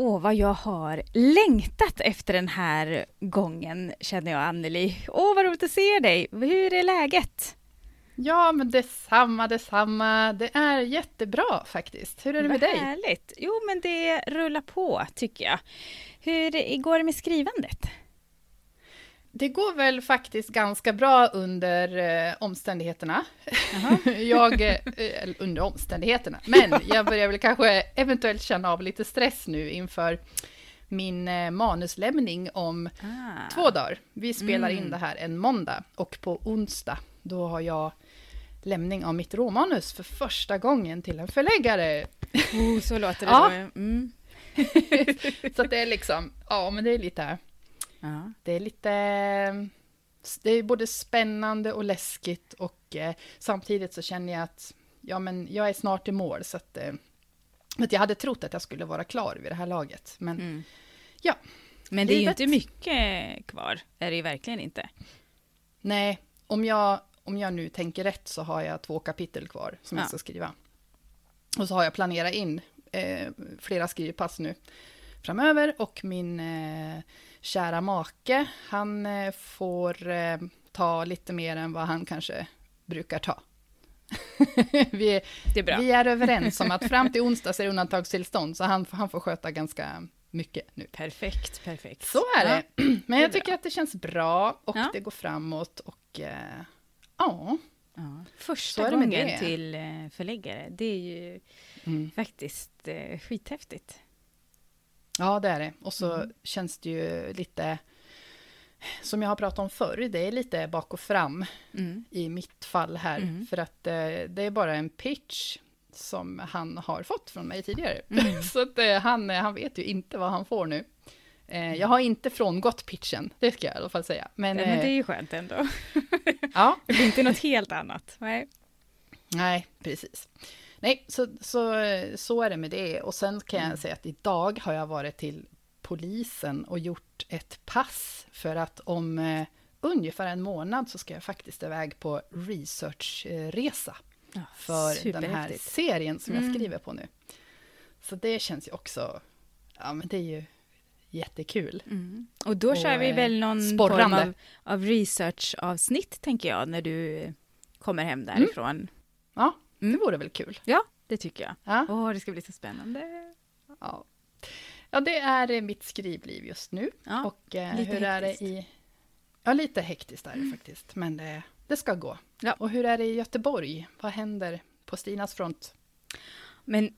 Åh, vad jag har längtat efter den här gången, känner jag, Anneli. Åh, vad roligt att se dig! Hur är läget? Ja, men detsamma, detsamma. Det är jättebra faktiskt. Hur är det med vad dig? Härligt! Jo, men det rullar på, tycker jag. Hur går det med skrivandet? Det går väl faktiskt ganska bra under eh, omständigheterna. jag, eh, under omständigheterna. Men jag börjar väl kanske eventuellt känna av lite stress nu inför min eh, manuslämning om ah. två dagar. Vi spelar mm. in det här en måndag och på onsdag då har jag lämning av mitt råmanus för första gången till en förläggare. Oh, så låter det ja. Mm. så det är liksom, ja men det är lite Ja. Det är lite... Det är både spännande och läskigt och eh, samtidigt så känner jag att ja, men jag är snart i mål. Så att, eh, att jag hade trott att jag skulle vara klar vid det här laget. Men mm. ja. Men det är ju inte mycket kvar, är det ju verkligen inte. Nej, om jag, om jag nu tänker rätt så har jag två kapitel kvar som ja. jag ska skriva. Och så har jag planerat in eh, flera skrivpass nu framöver och min eh, kära make, han eh, får eh, ta lite mer än vad han kanske brukar ta. vi, är, är vi är överens om att fram till onsdag är det undantagstillstånd, så han, han får sköta ganska mycket nu. Perfekt, perfekt. Så är ja, det. Men jag tycker bra. att det känns bra och ja. det går framåt och eh, ja. ja. Första gången till eh, förläggare, det är ju mm. faktiskt eh, skithäftigt. Ja, det är det. Och så mm. känns det ju lite, som jag har pratat om förr, det är lite bak och fram mm. i mitt fall här. Mm. För att eh, det är bara en pitch som han har fått från mig tidigare. Mm. så att eh, han, han vet ju inte vad han får nu. Eh, jag har inte frångått pitchen, det ska jag i alla fall säga. Men, Nej, men det är ju skönt ändå. ja. Det är inte något helt annat. Nej, Nej precis. Nej, så, så, så är det med det. Och sen kan jag mm. säga att idag har jag varit till polisen och gjort ett pass för att om eh, ungefär en månad så ska jag faktiskt iväg på researchresa ja, för den här serien som mm. jag skriver på nu. Så det känns ju också, ja men det är ju jättekul. Mm. Och då och, kör vi väl någon sporrande. form av, av researchavsnitt tänker jag när du kommer hem mm. därifrån. Mm. Ja, Mm. Det vore väl kul? Ja, det tycker jag. Ja. Åh, det ska bli så spännande. Ja. ja, det är eh, mitt skrivliv just nu. Ja, och eh, hur hektiskt. är det i... Ja, lite hektiskt är det mm. faktiskt, men det, det ska gå. Ja. Och hur är det i Göteborg? Vad händer på Stinas front? Men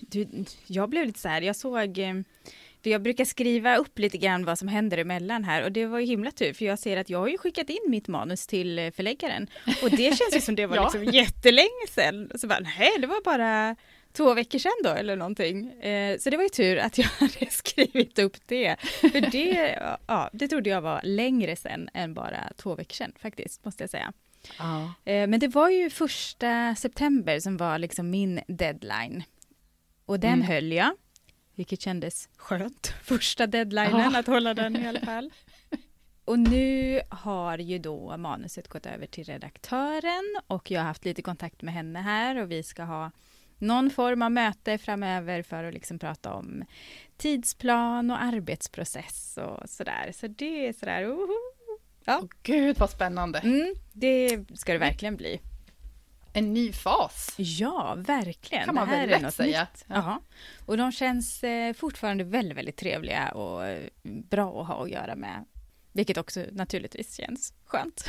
du, jag blev lite så här, jag såg eh, för jag brukar skriva upp lite grann vad som händer emellan här och det var ju himla tur för jag ser att jag har ju skickat in mitt manus till eh, förläggaren och det känns ju som det var ja. liksom jättelänge sedan. Så bara, nej, det var bara två veckor sedan då eller någonting. Eh, så det var ju tur att jag hade skrivit upp det. För det, ja, det trodde jag var längre sedan än bara två veckor sedan faktiskt, måste jag säga. Ja. Eh, men det var ju första september som var liksom min deadline. Och den mm. höll jag. Vilket kändes skönt, första deadlinen, ja. att hålla den i alla fall. Och nu har ju då manuset gått över till redaktören och jag har haft lite kontakt med henne här och vi ska ha någon form av möte framöver för att liksom prata om tidsplan och arbetsprocess och sådär. Så det är sådär, uh, ja. Oh, Gud vad spännande! Mm, det ska det verkligen bli en ny fas. Ja, verkligen. Kan man väl lätt säga. Ja. Och de känns eh, fortfarande väldigt, väldigt trevliga och eh, bra att ha att göra med. Vilket också naturligtvis känns skönt.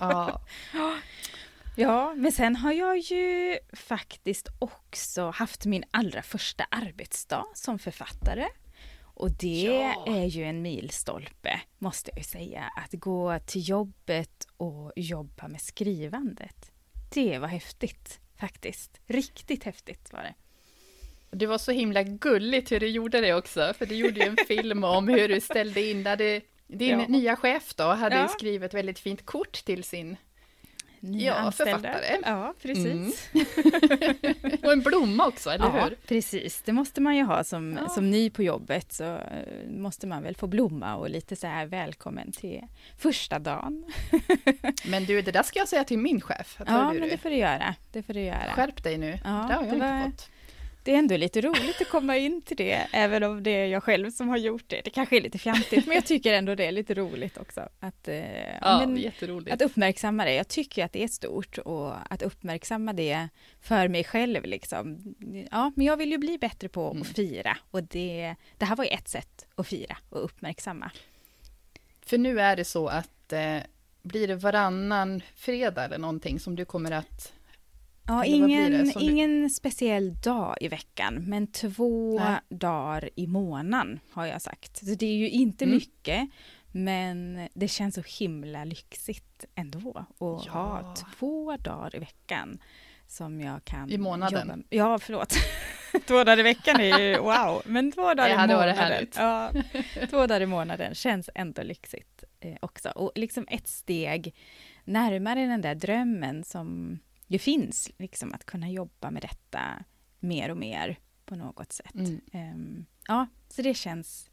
Ja. ja, men sen har jag ju faktiskt också haft min allra första arbetsdag som författare. Och det ja. är ju en milstolpe, måste jag ju säga. Att gå till jobbet och jobba med skrivandet det var häftigt faktiskt. Riktigt häftigt var det. Det var så himla gulligt hur du gjorde det också, för du gjorde ju en film om hur du ställde in, där du Din Ja. nya chef då hade Ja. skrivit ett väldigt fint kort till sin... Nya Ja, anställda. författare. Ja, precis. Och en blomma också, eller Ja, hur? precis. Det måste man ju ha som, Ja. som ny på jobbet. Så eh, måste man väl få blomma och lite så här välkommen till första dagen. Men du, det där ska jag säga till min chef. Ja, men det får du göra. Det får du göra. Skärp dig nu. Ja, det har jag det inte var- fått. Det är ändå lite roligt att komma in till det, även om det är jag själv som har gjort det. Det kanske är lite fjantigt, men jag tycker ändå det är lite roligt också. Att, eh, Ja, men, att uppmärksamma det. Jag tycker att det är stort och att uppmärksamma det för mig själv. Liksom. Ja, men jag vill ju bli bättre på Mm. att fira och det, det här var ju ett sätt att fira och uppmärksamma. För nu är det så att eh, blir det varannan fredag eller någonting som du kommer att... Ja, Eller ingen, som du- ingen speciell dag i veckan, men två Nej. dagar i månaden har jag sagt. Så det är ju inte Mm. mycket, men det känns så himla lyxigt ändå att Ja. ha två dagar i veckan som jag kan I månaden? jobba- Ja, förlåt. två dagar i veckan är ju wow, men två dagar i månaden. Ja, två dagar i månaden känns ändå lyxigt eh, också. Och liksom ett steg närmare den där drömmen som ju finns, liksom att kunna jobba med detta mer och mer på något sätt. Mm. Ehm, ja, så det känns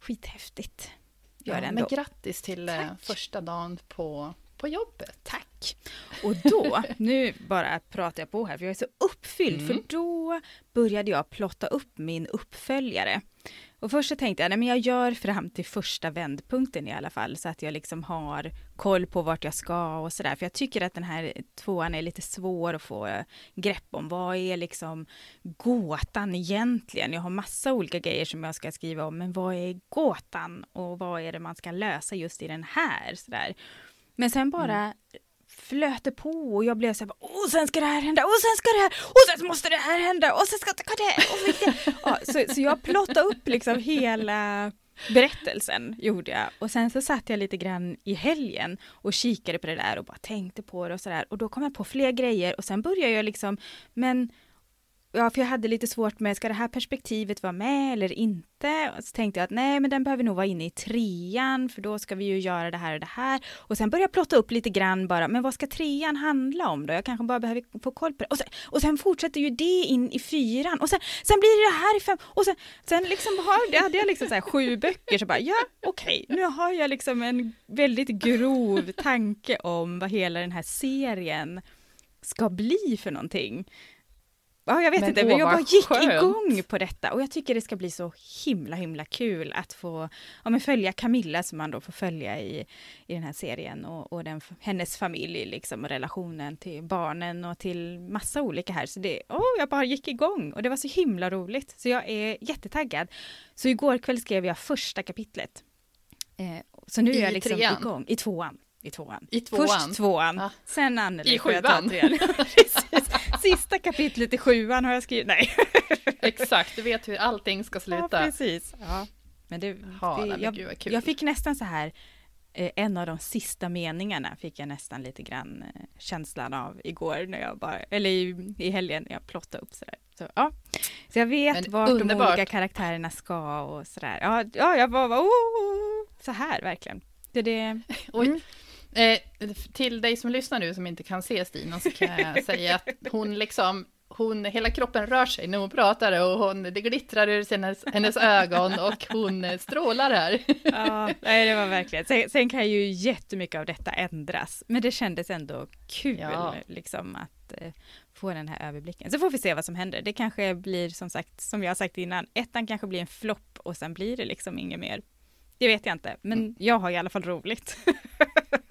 skithäftigt. Gör Ja, det men grattis till eh, Tack. första dagen på, på jobbet. Tack! Och då, nu bara pratar jag på här för jag är så uppfylld, Mm. för då började jag plotta upp min uppföljare. Och först så tänkte jag, nej men jag gör fram till första vändpunkten i alla fall, så att jag liksom har koll på vart jag ska och sådär. För jag tycker att den här tvåan är lite svår att få grepp om. Vad är liksom gåtan egentligen? Jag har massa olika grejer som jag ska skriva om, men vad är gåtan? Och vad är det man ska lösa just i den här? Sådär. Men sen bara mm flöt på och jag blev så här, och sen ska det här hända, och sen ska det här, och sen måste det här hända, och sen ska det, och så, ja, så, så jag plottade upp liksom hela berättelsen gjorde jag. Och sen så satt jag lite grann i helgen och kikade på det där och bara tänkte på det och sådär och då kom jag på fler grejer och sen började jag liksom, men Ja, för jag hade lite svårt med, ska det här perspektivet vara med eller inte? Och så tänkte jag att nej, men den behöver nog vara inne i trean, för då ska vi ju göra det här och det här. Och sen började jag plotta upp lite grann bara, men vad ska trean handla om då? Jag kanske bara behöver få koll på det. Och sen, och sen fortsätter ju det in i fyran, och sen, sen blir det det här i fem, och sen, sen liksom har, hade jag liksom så här sju böcker, så bara, ja, okej, nu har jag liksom en väldigt grov tanke om vad hela den här serien ska bli för någonting. Ja, jag vet Men inte, men jag bara gick skönt. igång på detta och jag tycker det ska bli så himla, himla kul att få ja, men följa Camilla som man då får följa i, i den här serien och, och den, hennes familj liksom och relationen till barnen och till massa olika här. Så det, åh, jag bara gick igång och det var så himla roligt. Så jag är jättetaggad. Så igår kväll skrev jag första kapitlet. Eh, så nu är I jag liksom trean? igång. I tvåan. I tvåan. I tvåan? Först tvåan, Ja. sen Anneli. I sjuan? Precis. Sista kapitlet i sjuan har jag skrivit. Nej. Exakt, du vet hur allting ska Ja, sluta. precis. Ja. Men det, Ja, det, nej, jag, gud kul. jag fick nästan så här, eh, en av de sista meningarna fick jag nästan lite grann eh, känslan av igår när jag bara, eller i, i helgen när jag plottade upp sådär. Så, ja. så jag vet Men vart de olika karaktärerna ska och sådär. Ja, ja jag var bara, oh, så här verkligen. Det, det, Oj. Eh, till dig som lyssnar nu som inte kan se Stina så kan jag säga att hon liksom hon, hela kroppen rör sig när hon pratar och hon, det glittrar ur hennes, hennes ögon och hon eh, strålar här. Ja, nej, det var verkligen. Sen, sen kan ju jättemycket av detta ändras, men det kändes ändå kul Ja. liksom att eh, få den här överblicken. Så får vi se vad som händer. Det kanske blir som sagt, som jag har sagt innan, ettan kanske blir en flopp och sen blir det liksom inget mer. Det vet jag inte, men Mm. jag har i alla fall roligt.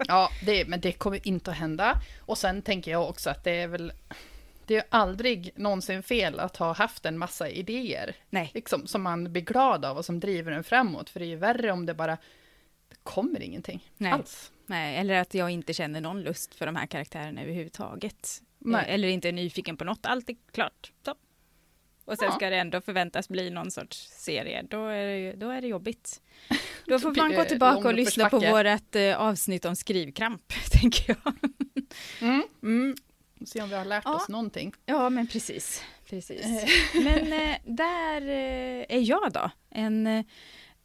Ja, det, men det kommer inte att hända. Och sen tänker jag också att det är väl, det är aldrig någonsin fel att ha haft en massa idéer, Nej, liksom, som man blir glad av och som driver en framåt. För det är ju värre om det bara, det kommer ingenting Nej. alls. nej, eller att jag inte känner någon lust för de här karaktärerna överhuvudtaget. Nej. Eh, Eller inte är nyfiken på något, allt är klart. Så. Och sen Ja. ska det ändå förväntas bli någon sorts serie, då är det, då är det jobbigt. Då får man gå tillbaka och lyssna på vårt eh, avsnitt om skrivkramp, tänker jag. Mm. Mm. Se om vi har lärt Ja. oss någonting. Ja, men precis. precis. Men eh, där eh, är jag då, en,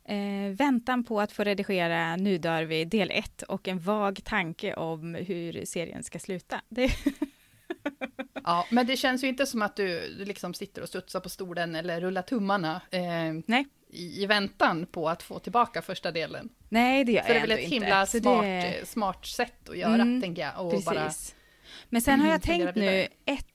Eh, väntan på att få redigera Nu dör vi del 1 och en vag tanke om hur serien ska sluta. Det... ja, men det känns ju inte som att du, liksom sitter och studsar på stolen eller rullar tummarna eh, Nej. I, I, väntan på att få tillbaka första delen. Nej, det gör jag inte. det är väl ett himla smart, det... smart sätt att göra, mm, tänker jag. Och precis. Bara... Men sen har jag tänkt nu ett,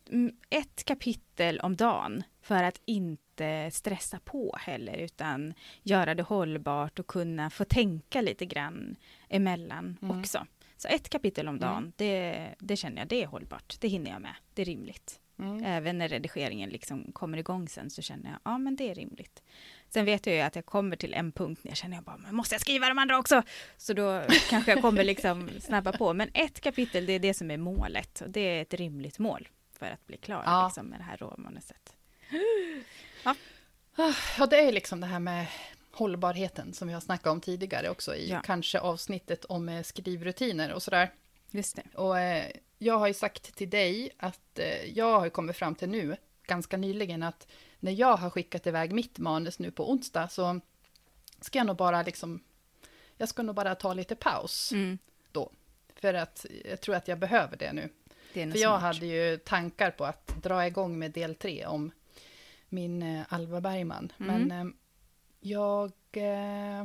ett kapitel om dagen för att inte stressa på heller, utan göra det hållbart och kunna få tänka lite grann emellan mm. också. Så ett kapitel om dagen, mm. det, det känner jag, det är hållbart. Det hinner jag med. Det är rimligt. Mm. Även när redigeringen liksom kommer igång sen så känner jag, ja men det är rimligt. Sen vet jag ju att jag kommer till en punkt när jag känner, jag bara, men måste jag skriva de andra också? Så då kanske jag kommer liksom snabba på. Men ett kapitel, det är det som är målet. Och det är ett rimligt mål för att bli klar ja. liksom, med det här råmanuset. Ja. ja, det är liksom det här med hållbarheten som vi har snackat om tidigare också i ja. kanske avsnittet om eh, skrivrutiner och sådär. Just det. Och eh, jag har ju sagt till dig att eh, jag har kommit fram till nu, ganska nyligen, att när jag har skickat iväg mitt manus nu på onsdag så ska jag nog bara liksom, jag ska nog bara ta lite paus mm. då. För att jag tror att jag behöver det nu. Det för jag hade ju tankar på att dra igång med del tre om min eh, Alva Bergman. Mm. Men eh, jag... Eh,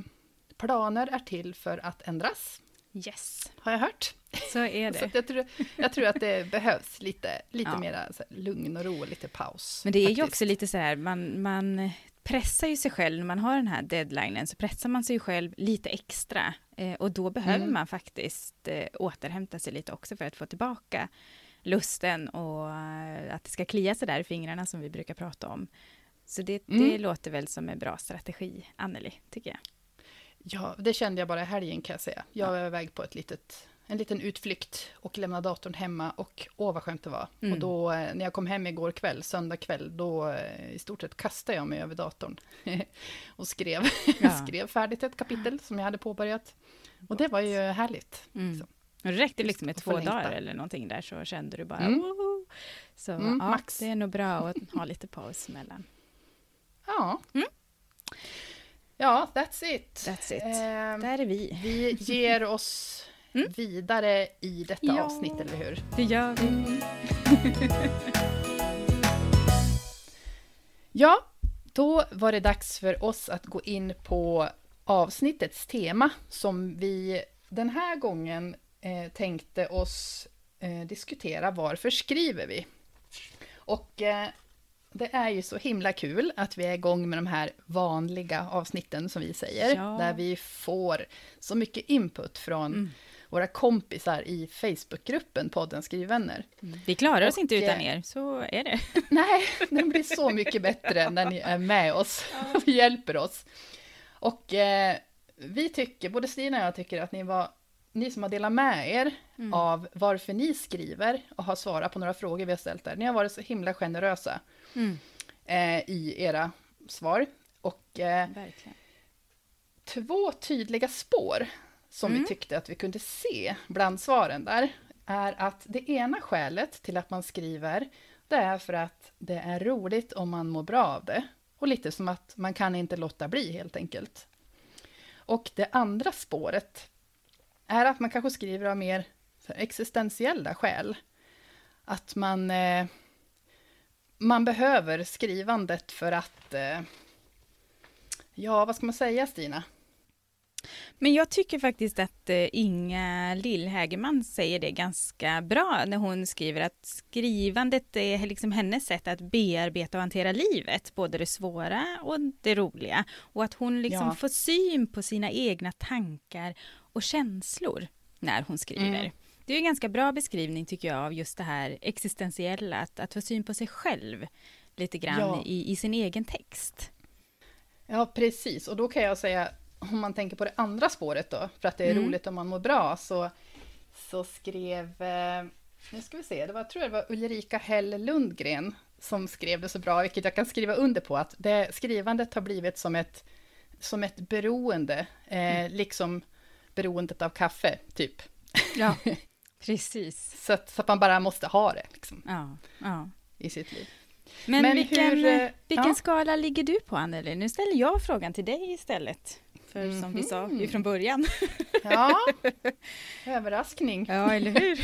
planer är till för att ändras. Yes. Har jag hört. Så är det. så jag, tror, jag tror att det behövs lite, lite ja. mera lugn och ro och lite paus. Men det är faktiskt. ju också lite så här, man, man pressar ju sig själv, när man har den här deadlinen, så pressar man sig själv lite extra. Eh, och då behöver mm. man faktiskt eh, återhämta sig lite också för att få tillbaka lusten och eh, att det ska klia sig där i fingrarna som vi brukar prata om. Så det, mm. det låter väl som en bra strategi, Anneli, tycker jag. Ja, det kände jag bara i helgen kan jag säga. Jag var ja. iväg på ett litet, en liten utflykt och lämnade datorn hemma och åh vad skönt det var. Mm. Och då eh, när jag kom hem igår kväll, söndag kväll, då eh, i stort sett kastade jag mig över datorn och skrev, ja. skrev färdigt ett kapitel som jag hade påbörjat. Och det var ju härligt. Mm. Så. Det räckte liksom med två dagar eller någonting där så kände du bara mm. Så mm, ja, max. det är nog bra att ha lite paus mellan. Ja. Mm. Ja, that's it. That's it. Eh, Där är vi. Vi ger oss mm. vidare i detta ja, avsnitt, eller hur? det gör vi. ja, då var det dags för oss att gå in på avsnittets tema som vi den här gången eh, tänkte oss eh, diskutera varför skriver vi? Och eh, det är ju så himla kul att vi är igång med de här vanliga avsnitten som vi säger, ja. där vi får så mycket input från mm. våra kompisar i Facebookgruppen podden Skrivvänner. Mm. Vi klarar oss och, inte utan er, så är det. Nej, den blir så mycket bättre när ni är med oss och hjälper oss. Och eh, vi tycker, både Stina och jag tycker att ni var ni som har delat med er mm. av varför ni skriver och har svarat på några frågor vi har ställt där. Ni har varit så himla generösa mm. eh, i era svar. Och eh, två tydliga spår som mm. vi tyckte att vi kunde se bland svaren där är att det ena skälet till att man skriver det är för att det är roligt om man mår bra av det. Och lite som att man kan inte låta bli helt enkelt. Och det andra spåret är att man kanske skriver av mer existentiella skäl. Att man, eh, man behöver skrivandet för att... Eh, ja, vad ska man säga, Stina? Men jag tycker faktiskt att eh, Inga Lillhägerman säger det ganska bra när hon skriver att skrivandet är liksom hennes sätt att bearbeta och hantera livet, både det svåra och det roliga. Och att hon liksom ja. får syn på sina egna tankar och känslor när hon skriver. Mm. Det är en ganska bra beskrivning tycker jag av just det här existentiella, att, att få syn på sig själv lite grann ja. i, i sin egen text. Ja, precis. Och då kan jag säga, om man tänker på det andra spåret då, för att det är mm. roligt om man mår bra, så, så skrev, eh, nu ska vi se, det var, jag tror det var Ulrika Hell Lundgren som skrev det så bra, vilket jag kan skriva under på, att det, skrivandet har blivit som ett, som ett beroende, eh, mm. liksom beroendet av kaffe, typ. Ja, precis. så, att, så att man bara måste ha det liksom, ja, ja. i sitt liv. Men, Men vilken, hur, eh, vilken ja. skala ligger du på, Anneli? Nu ställer jag frågan till dig istället. För mm -hmm. som vi sa Mhm. ifrån början. Ja, överraskning. Ja, eller hur?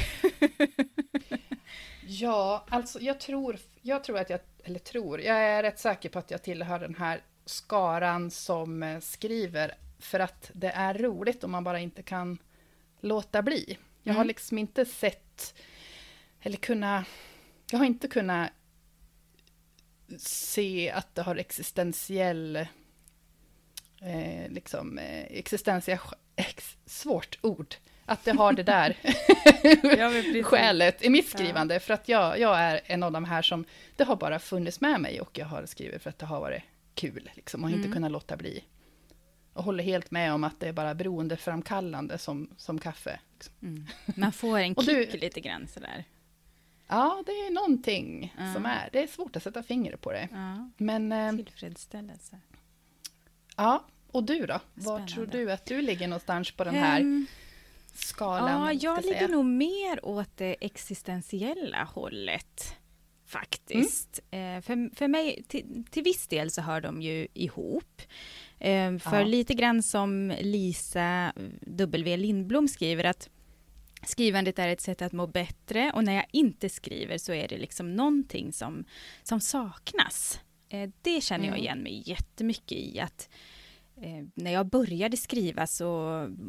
Ja, alltså jag tror, jag tror att jag, eller tror, jag är rätt säker på att jag tillhör den här skaran som eh, skriver för att det är roligt om man bara inte kan låta bli. Jag har Mm. liksom inte sett, eller kunna, jag har inte kunnat se att det har existentiell, eh, liksom, eh, ex, svårt ord, att det har det där Ja, skälet i mitt skrivande. För att jag, jag är en av de här som, det har bara funnits med mig och jag har skrivit för att det har varit kul, liksom, och inte Mm. kunnat låta bli. Och håller helt med om att det är bara beroendeframkallande som, som kaffe. Liksom. Mm. Man får en kick du- lite grann sådär. Ja, det är någonting Ja. som är, det är svårt att sätta fingret på det. Ja, Men, eh, tillfredsställelse. ja, och du då? Var Spännande. tror du att du ligger någonstans på den här Ehm, skalan? Ja, jag säga? ligger nog mer åt det existentiella hållet. Faktiskt. Mm. Eh, för, för mig, till, till viss del så hör de ju ihop. Eh, för Ja. lite grann som Lisa W. Lindblom skriver att skrivandet är ett sätt att må bättre och när jag inte skriver så är det liksom någonting som, som saknas. Eh, det känner jag Mm. igen mig jättemycket i att eh, när jag började skriva så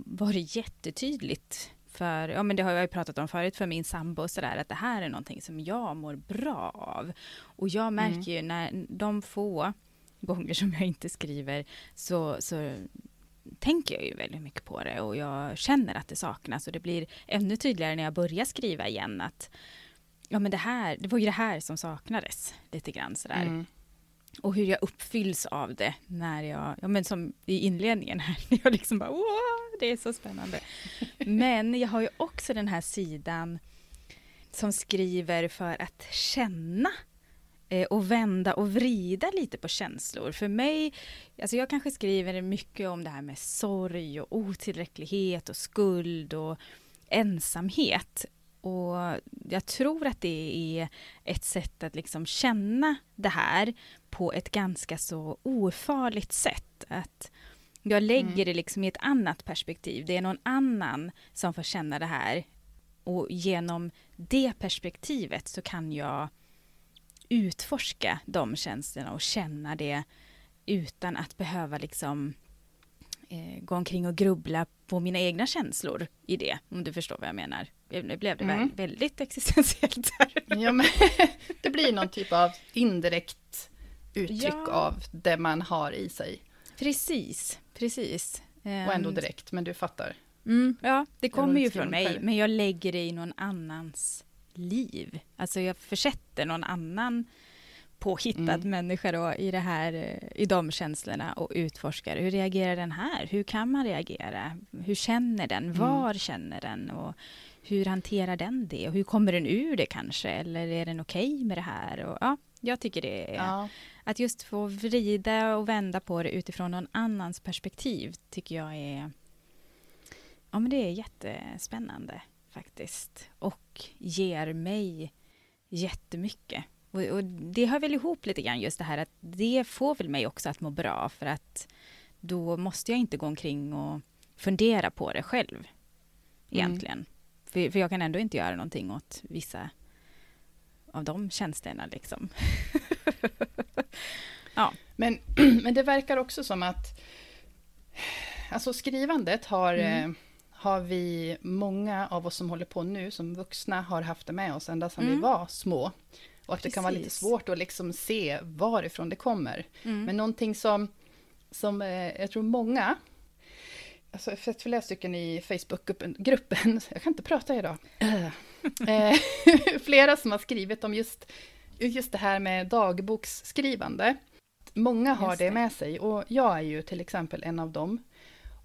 var det jättetydligt för, ja men det har jag ju pratat om förut för min sambo och sådär, att det här är någonting som jag mår bra av. Och jag märker ju när de få gånger som jag inte skriver så, så tänker jag ju väldigt mycket på det och jag känner att det saknas och det blir ännu tydligare när jag börjar skriva igen att ja men det här, det var ju det här som saknades lite grann sådär Mm. och hur jag uppfylls av det när jag, ja men som i inledningen här, när jag liksom bara wow, det är så spännande. Men jag har ju också den här sidan som skriver för att känna eh, och vända och vrida lite på känslor. För mig, alltså jag kanske skriver mycket om det här med sorg och otillräcklighet och skuld och ensamhet. Och jag tror att det är ett sätt att liksom känna det här på ett ganska så ofarligt sätt. Att jag lägger Mm. det liksom i ett annat perspektiv. Det är någon annan som får känna det här. Och genom det perspektivet så kan jag utforska de känslorna och känna det utan att behöva liksom eh, gå omkring och grubbla på mina egna känslor i det, om du förstår vad jag menar. Nu blev det Mm. väl väldigt existentiellt här. Ja, men det blir någon typ av indirekt uttryck Ja. av det man har i sig. Precis, precis. Och ändå Ehm, direkt, men du fattar. Mm, ja, det kommer ju från mig, men jag lägger det i någon annans liv. Alltså jag försätter någon annan påhittad Mm. människa då i, det här, eh, i de känslorna och utforskar. Hur reagerar den här? Hur kan man reagera? Hur känner den? Mm. Var känner den? Och hur hanterar den det? Och hur kommer den ur det kanske? Eller är den okej med det här? Och, ja, jag tycker det är... Ja. Att just få vrida och vända på det utifrån någon annans perspektiv tycker jag är... Ja, men det är jättespännande faktiskt. Och ger mig jättemycket. Och, och det hör väl ihop lite grann just det här att det får väl mig också att må bra för att då måste jag inte gå omkring och fundera på det själv. Egentligen. För, för jag kan ändå inte göra någonting åt vissa av de tjänsterna liksom. Men, men det verkar också som att alltså skrivandet har, Mm. eh, har vi, många av oss som håller på nu som vuxna har haft det med oss ända sedan vi Mm. var små. Och att det kan vara lite svårt att liksom se varifrån det kommer. Mm. Men någonting som, som eh, jag tror många, alltså sett flera stycken i Facebookgruppen, gruppen, jag kan inte prata idag, Eh, flera som har skrivit om just, just det här med dagboksskrivande. Många har det det. med sig och jag är ju till exempel en av dem.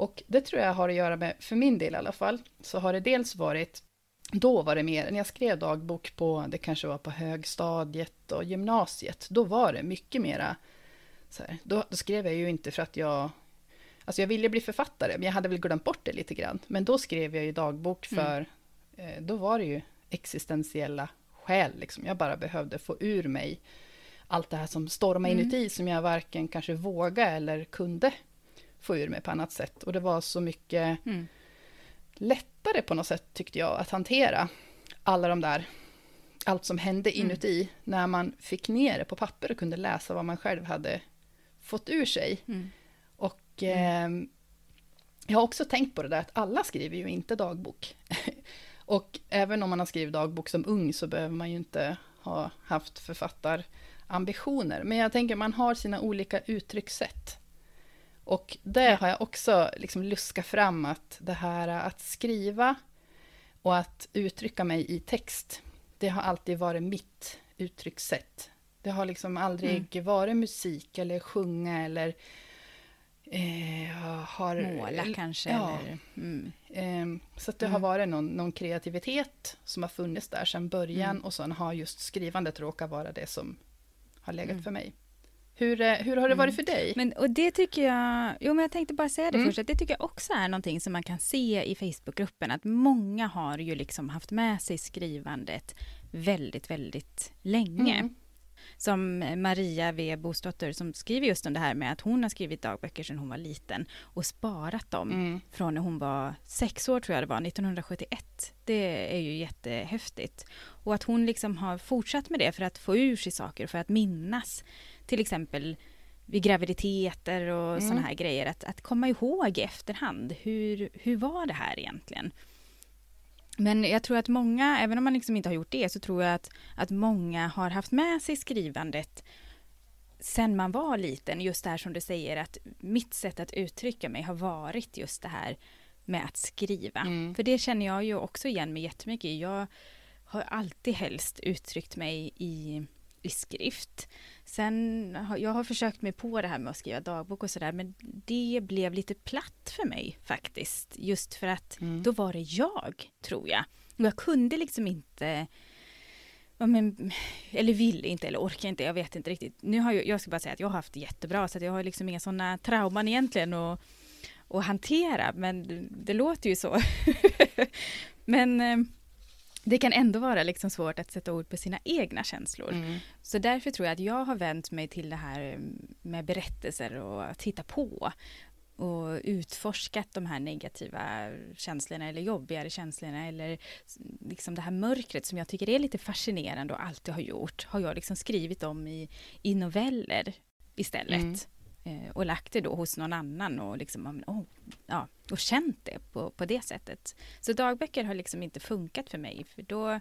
Och det tror jag har att göra med, för min del i alla fall, så har det dels varit då var det mer, när jag skrev dagbok på, det kanske var på högstadiet och gymnasiet, då var det mycket mera, så här, då, då skrev jag ju inte för att jag, alltså jag ville bli författare, men jag hade väl glömt bort det lite grann. Men då skrev jag ju dagbok Mm. för, eh, då var det ju existentiella skäl, liksom. Jag bara behövde få ur mig allt det här som stormade Mm. inuti, som jag varken kanske vågade eller kunde få ur mig på annat sätt. Och det var så mycket Mm. lättare på något sätt tyckte jag att hantera alla de där, allt som hände Mm. inuti, när man fick ner det på papper och kunde läsa vad man själv hade fått ur sig. Mm. Och eh, jag har också tänkt på det där att alla skriver ju inte dagbok. och även om man har skrivit dagbok som ung så behöver man ju inte ha haft författarambitioner. Men jag tänker man har sina olika uttryckssätt. Och det har jag också liksom luskat fram att det här att skriva och att uttrycka mig i text, det har alltid varit mitt uttryckssätt. Det har liksom aldrig varit musik eller sjunga eller eh, har... Måla kanske Ja. eller... Mm. Ehm, så det Mm. har varit någon, någon kreativitet som har funnits där sedan början Mm. och sen har just skrivandet råkat vara det som har legat Mm. för mig. Hur, eh, hur har det varit för dig? Men, och det tycker jag, jo men jag tänkte bara säga det Mm. först, att det tycker jag också är någonting som man kan se i Facebookgruppen, att många har ju liksom haft med sig skrivandet väldigt, väldigt länge. Mm. Som Maria V. Bosdotter som skriver just om det här med att hon har skrivit dagböcker sedan hon var liten och sparat dem Mm. från när hon var sex år tror jag det var, 1971. Det är ju jättehäftigt. Och att hon liksom har fortsatt med det för att få ur sig saker, för att minnas till exempel vid graviditeter och Mm. sådana här grejer. Att, att komma ihåg i efterhand, hur, hur var det här egentligen? Men jag tror att många, även om man liksom inte har gjort det, så tror jag att, att många har haft med sig skrivandet sen man var liten. Just det här som du säger, att mitt sätt att uttrycka mig har varit just det här med att skriva. Mm. För det känner jag ju också igen mig jättemycket. Jag har alltid helst uttryckt mig i, i skrift. Sen har jag har försökt mig på det här med att skriva dagbok och sådär, men det blev lite platt för mig faktiskt. Just för att Mm. då var det jag, tror jag. Och jag kunde liksom inte Ja, men, eller vill inte eller orkar inte, jag vet inte riktigt. Nu har jag, jag ska bara säga att jag har haft jättebra så jag har liksom inga sådana trauman egentligen att, att hantera, men det, det låter ju så. men eh, det kan ändå vara liksom svårt att sätta ord på sina egna känslor. Mm. Så därför tror jag att jag har vänt mig till det här med berättelser och att hitta på och utforskat de här negativa känslorna eller jobbigare känslorna eller liksom det här mörkret som jag tycker är lite fascinerande och alltid har gjort har jag liksom skrivit om i, i noveller istället. Mm. Eh, och lagt det då hos någon annan och liksom, oh, ja, och känt det på, på det sättet. Så dagböcker har liksom inte funkat för mig för då,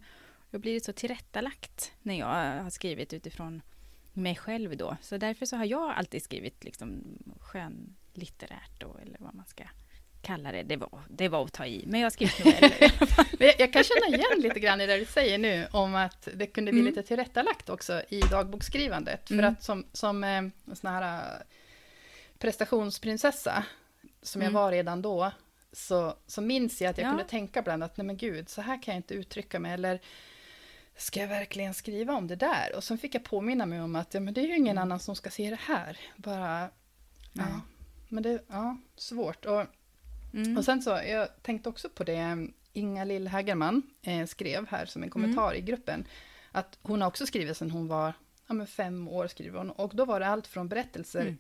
då blir det så tillrättalagt när jag har skrivit utifrån mig själv då. Så därför så har jag alltid skrivit liksom skönlitterärt då, eller vad man ska kalla det. Det var, det var att ta i, men jag har skrivit noveller jag, jag kan känna igen lite grann i det du säger nu, om att det kunde bli Mm. lite tillrättalagt också i dagboksskrivandet. För Mm. att som, som eh, sån här prestationsprinsessa, som jag Mm. var redan då, så, så minns jag att jag Ja. kunde tänka ibland att nej men gud, så här kan jag inte uttrycka mig, eller ska jag verkligen skriva om det där? Och sen fick jag påminna mig om att ja, men det är ju ingen annan som ska se det här. Bara, ja, men det, ja, svårt. Och Mm. och sen så, jag tänkte också på det Inga Lill Hägerman eh, skrev här som en kommentar i gruppen. Att hon har också skrivit sedan hon var ja, men fem år, skriver hon. Och då var det allt från berättelser, Mm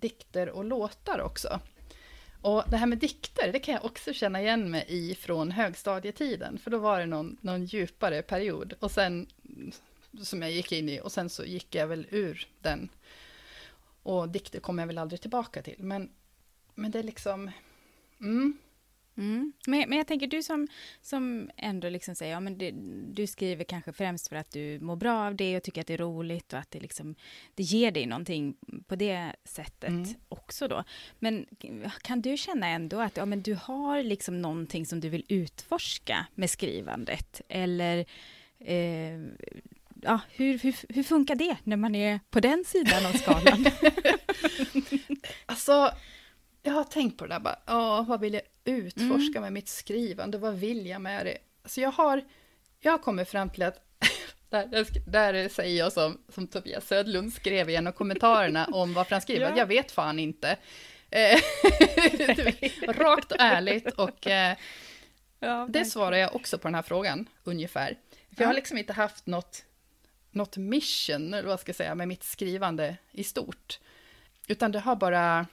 dikter och låtar också. Och det här med dikter, det kan jag också känna igen mig i från högstadietiden. För då var det någon, någon djupare period. Och sen, som jag gick in i, och sen så gick jag väl ur den. Och dikter kommer jag väl aldrig tillbaka till. Men, men det är liksom... Mm, men, men jag tänker du som, som ändå liksom säger, ja men det, du skriver kanske främst för att du mår bra av det och tycker att det är roligt och att det liksom, det ger dig någonting på det sättet Mm. också då. Men kan du känna ändå att ja, men du har liksom någonting som du vill utforska med skrivandet? Eller eh, ja, hur, hur, hur funkar det när man är på den sidan av skalan? Alltså, jag har tänkt på det där bara, ja, vad vill jag utforska Mm. med mitt skrivande, vad vill jag med det? Alltså jag har, jag har kommit fram till att, där, där, säger jag som, som Tobias Södlund skrev i en av kommentarerna om varför han skriver, Ja. jag vet fan inte. Eh, Rakt och ärligt och eh, ja, det svarar jag också på den här frågan, ungefär. För jag Ja. har liksom inte haft något, något mission, eller vad ska jag säga, med mitt skrivande i stort. Utan det har bara...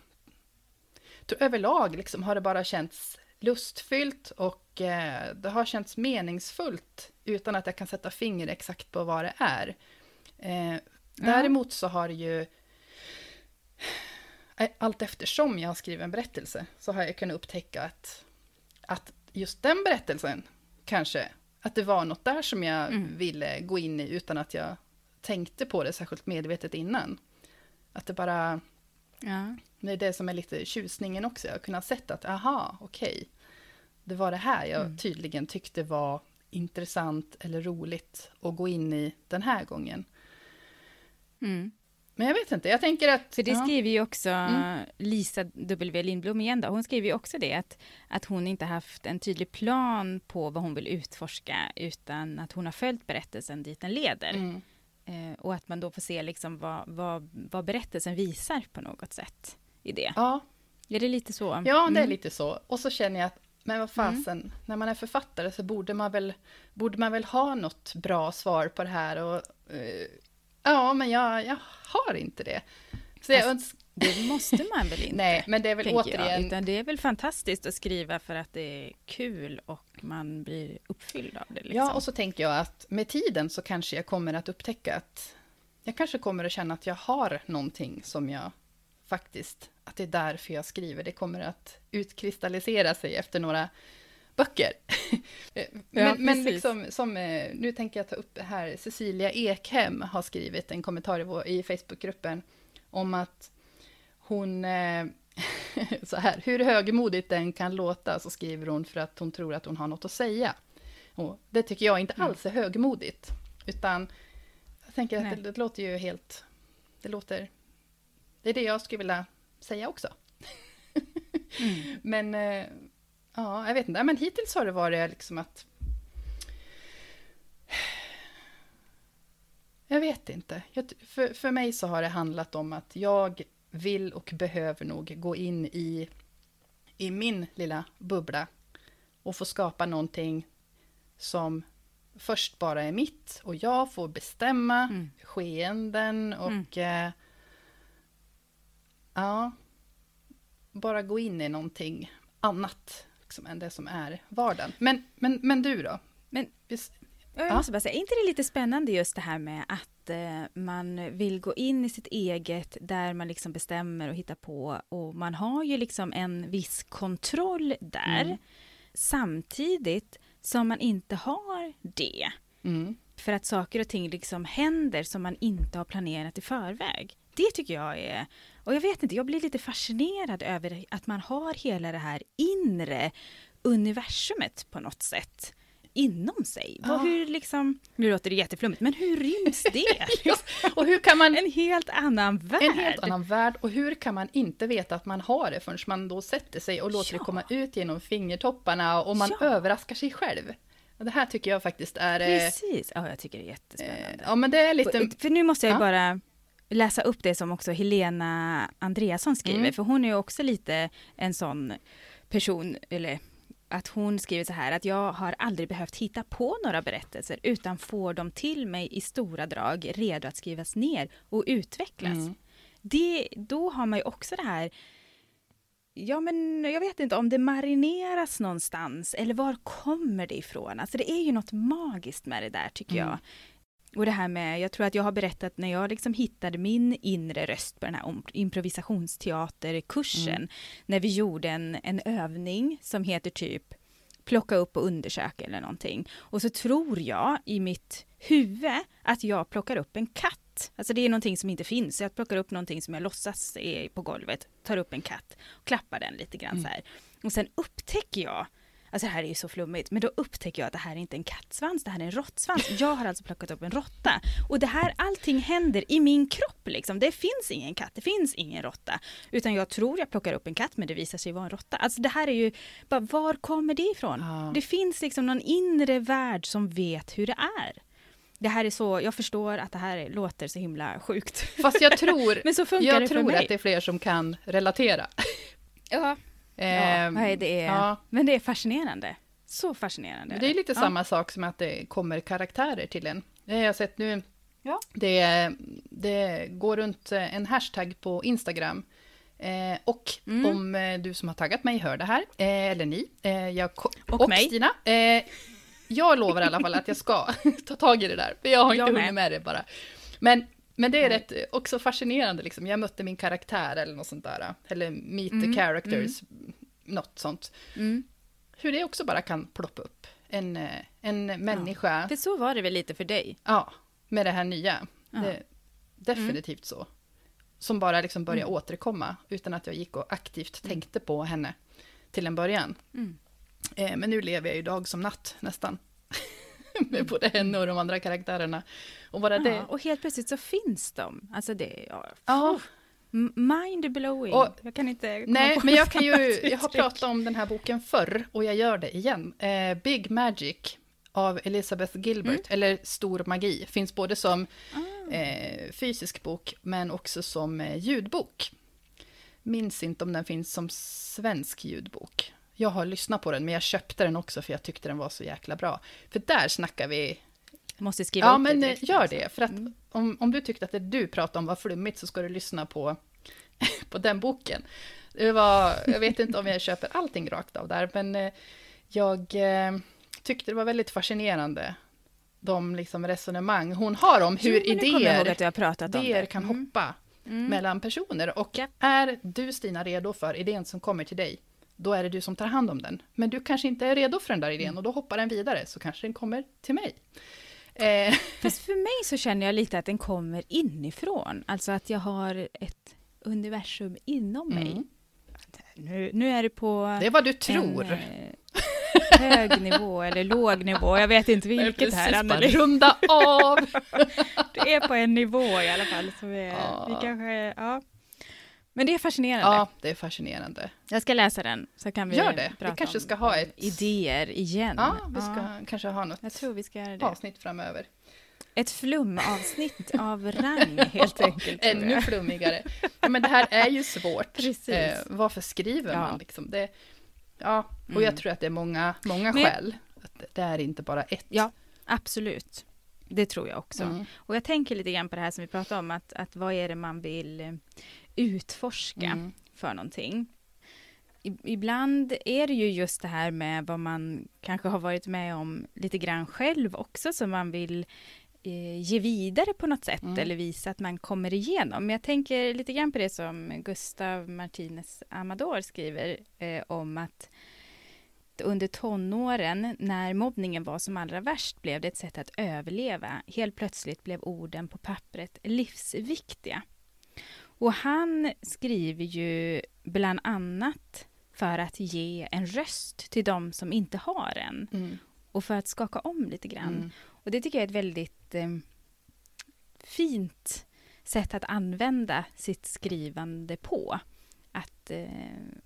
överlag liksom har det bara känts lustfyllt och eh, det har känts meningsfullt utan att jag kan sätta finger exakt på vad det är. Eh, däremot så har det ju eh, allt eftersom jag har skrivit en berättelse så har jag kunnat upptäcka att, att just den berättelsen kanske, att det var något där som jag mm. ville gå in i utan att jag tänkte på det särskilt medvetet innan. Att det bara... Ja. Det är det som är lite tjusningen också. Jag har kunnat sett att, aha, okej. Okay. Det var det här jag mm. tydligen tyckte var intressant eller roligt att gå in i den här gången. Mm. Men jag vet inte, jag tänker att... För det ja. skriver ju också mm. Lisa W Lindblom igen då, hon skriver ju också det att, att hon inte haft en tydlig plan på vad hon vill utforska utan att hon har följt berättelsen dit den leder. Mm. Eh, och att man då får se liksom vad, vad, vad berättelsen visar på något sätt i det. Ja. Är det lite så? Ja, det är mm. lite så. Och så känner jag att, men vad fasen, mm. när man är författare så borde man väl, borde man väl ha något bra svar på det här och uh, ja, men jag, jag har inte det. Så jag önsk... Det måste man väl inte? Nej, men det är väl återigen... Jag, det är väl fantastiskt att skriva för att det är kul och man blir uppfylld av det. Liksom. Ja, och så tänker jag att med tiden så kanske jag kommer att upptäcka att jag kanske kommer att känna att jag har någonting som jag faktiskt, att det är därför jag skriver. Det kommer att utkristallisera sig efter några böcker. men, ja, men liksom, som, eh, nu tänker jag ta upp här, Cecilia Ekhem har skrivit en kommentar i, i Facebookgruppen om att hon, eh, så här, hur högmodigt den kan låta, så skriver hon för att hon tror att hon har något att säga. Och det tycker jag inte mm. alls är högmodigt, utan jag tänker att det, det, låter ju helt, det låter, det är det jag skulle vilja säga också. mm. Men, eh, ja, jag vet inte, men hittills har det varit liksom att Jag vet inte. Jag, för, för mig så har det handlat om att jag vill och behöver nog gå in i, i min lilla bubbla och få skapa någonting som först bara är mitt och jag får bestämma mm. skeenden och mm. Ja, bara gå in i någonting annat liksom, än det som är vardagen. Men, men, men du då? Men, jag måste bara säga, är inte det lite spännande just det här med att eh, man vill gå in i sitt eget där man liksom bestämmer och hittar på och man har ju liksom en viss kontroll där mm. samtidigt som man inte har det. Mm. För att saker och ting liksom händer som man inte har planerat i förväg. Det tycker jag är, och jag vet inte, jag blir lite fascinerad över att man har hela det här inre universumet på något sätt inom sig. Ja. Hur liksom, nu låter det jätteflummigt, men hur ryms det? ja, och hur kan man... En helt annan värld. En helt annan värld, och hur kan man inte veta att man har det förrän man då sätter sig och låter ja. det komma ut genom fingertopparna och man överraskar sig själv. Det här tycker jag faktiskt är... Eh, Precis, ja jag tycker det är jättespännande. Eh, ja men det är lite... För nu måste jag bara läsa upp det som också Helena Andreasson skriver, mm. för hon är ju också lite en sån person, eller att hon skriver så här att jag har aldrig behövt hitta på några berättelser utan får dem till mig i stora drag redo att skrivas ner och utvecklas. Mm. Det, då har man ju också det här Ja, men jag vet inte om det marineras någonstans eller var kommer det ifrån? Alltså det är ju något magiskt med det där tycker mm. jag. Och det här med, jag tror att jag har berättat när jag liksom hittade min inre röst på den här improvisationsteaterkursen, mm. när vi gjorde en, en övning som heter typ plocka upp och undersöka eller någonting. Och så tror jag i mitt huvud att jag plockar upp en katt. Alltså det är någonting som inte finns. Jag plockar upp någonting som jag låtsas är på golvet, tar upp en katt och klappar den lite grann mm. så här. Och sen upptäcker jag Alltså det här är ju så flummigt, men då upptäcker jag att det här är inte en kattsvans, det här är en råttsvans. Jag har alltså plockat upp en råtta. Och det här, allting händer i min kropp liksom. Det finns ingen katt, det finns ingen råtta. Utan jag tror jag plockar upp en katt, men det visar sig vara en råtta. Alltså det här är ju, bara var kommer det ifrån? Ja. Det finns liksom någon inre värld som vet hur det är. Det här är så, jag förstår att det här låter så himla sjukt. Fast jag tror, men så funkar jag det tror mig. att det är fler som kan relatera. Ja, Ja, ehm, nej, det är, ja. Men det är fascinerande. Så fascinerande. Det är lite ja. samma sak som att det kommer karaktärer till en. Det har jag sett nu. Ja. Det, det går runt en hashtag på Instagram Eh, och Mm. om eh, du som har taggat mig hör det här, eh, eller ni, eh, jag, ko- Och mig. Stina. Eh, jag lovar i alla fall att jag ska ta tag i det där, för jag har inte Jag med. hunnit med det bara. Men, men det är rätt eh, också fascinerande, liksom. jag mötte min karaktär eller något sånt där, eller meet Mm, the characters, något sånt. Mm. Hur det också bara kan ploppa upp. En, eh, en människa, För så var det väl lite för dig? ja, med det här nya. Ja. Det, definitivt så. Som bara liksom började Mm. återkomma, utan att jag gick och aktivt tänkte på henne till en början. Mm. Eh, men nu lever jag ju dag som natt nästan. med både henne och de andra karaktärerna. Och bara det... Ja, och helt plötsligt så finns de. Alltså det, ja, Ja, mind-blowing. Jag kan inte komma nej, på men jag kan ju, annat jag har uttryck. pratat om den här boken förr och jag gör det igen. Eh, Big Magic av Elizabeth Gilbert, Mm. eller Stor magi, finns både som Ah. eh, fysisk bok men också som eh, ljudbok. Minns inte om den finns som svensk ljudbok. Jag har lyssnat på den men jag köpte den också för jag tyckte den var så jäkla bra. För där snackar vi Måste skriva Ja, men det eh, direkt, gör det. För att Mm. om, om du tyckte att det du pratade om var flummigt så ska du lyssna på, på den boken. Det var, jag vet inte om jag köper allting rakt av där, men eh, jag eh, tyckte det var väldigt fascinerande. De liksom resonemang hon har om hur Jo, det idéer, idéer det. kan Mm. hoppa Mm. mellan personer. Och är du, Stina, redo för idén som kommer till dig, då är det du som tar hand om den. Men du kanske inte är redo för den där idén Mm. och då hoppar den vidare, så kanske den kommer till mig. Eh, Fast för mig så känner jag lite att den kommer inifrån. Alltså att jag har ett universum inom mig. Mm. Nu, nu är det på Det är vad du tror. en eh, hög nivå eller låg nivå. Jag vet inte är vilket här, precis bara Anneli. Runda av! Det är på en nivå i alla fall. Så vi, Ja. vi kanske, ja. Men det är fascinerande. ja, det är fascinerande. Jag ska läsa den så kan vi Gör det. Vi prata kanske om ska ha ett- idéer igen. Ja, vi ska kanske ha något Jag tror vi ska göra det. avsnitt framöver. Ett flumavsnitt av rang helt enkelt. Ännu flummigare. Ja, men det här är ju svårt. Precis. Eh, varför skriver Ja. man liksom? Det, ja, och Mm. jag tror att det är många, många Men- skäl. Att det är inte bara ett. Ja, absolut. Det tror jag också. Mm. Och jag tänker lite grann på det här som vi pratade om, att, att vad är det man vill eh, utforska Mm. för någonting. I, ibland är det ju just det här med vad man kanske har varit med om lite grann själv också, som man vill eh, ge vidare på något sätt Mm. eller visa att man kommer igenom. Men jag tänker lite grann på det som Gustav Martinez Amador skriver eh, om att under tonåren, när mobbningen var som allra värst, blev det ett sätt att överleva. Helt plötsligt blev orden på pappret livsviktiga. Och han skriver ju bland annat för att ge en röst till de som inte har en Mm. och för att skaka om lite grann. Mm. Och det tycker jag är ett väldigt eh, fint sätt att använda sitt skrivande på. Att eh,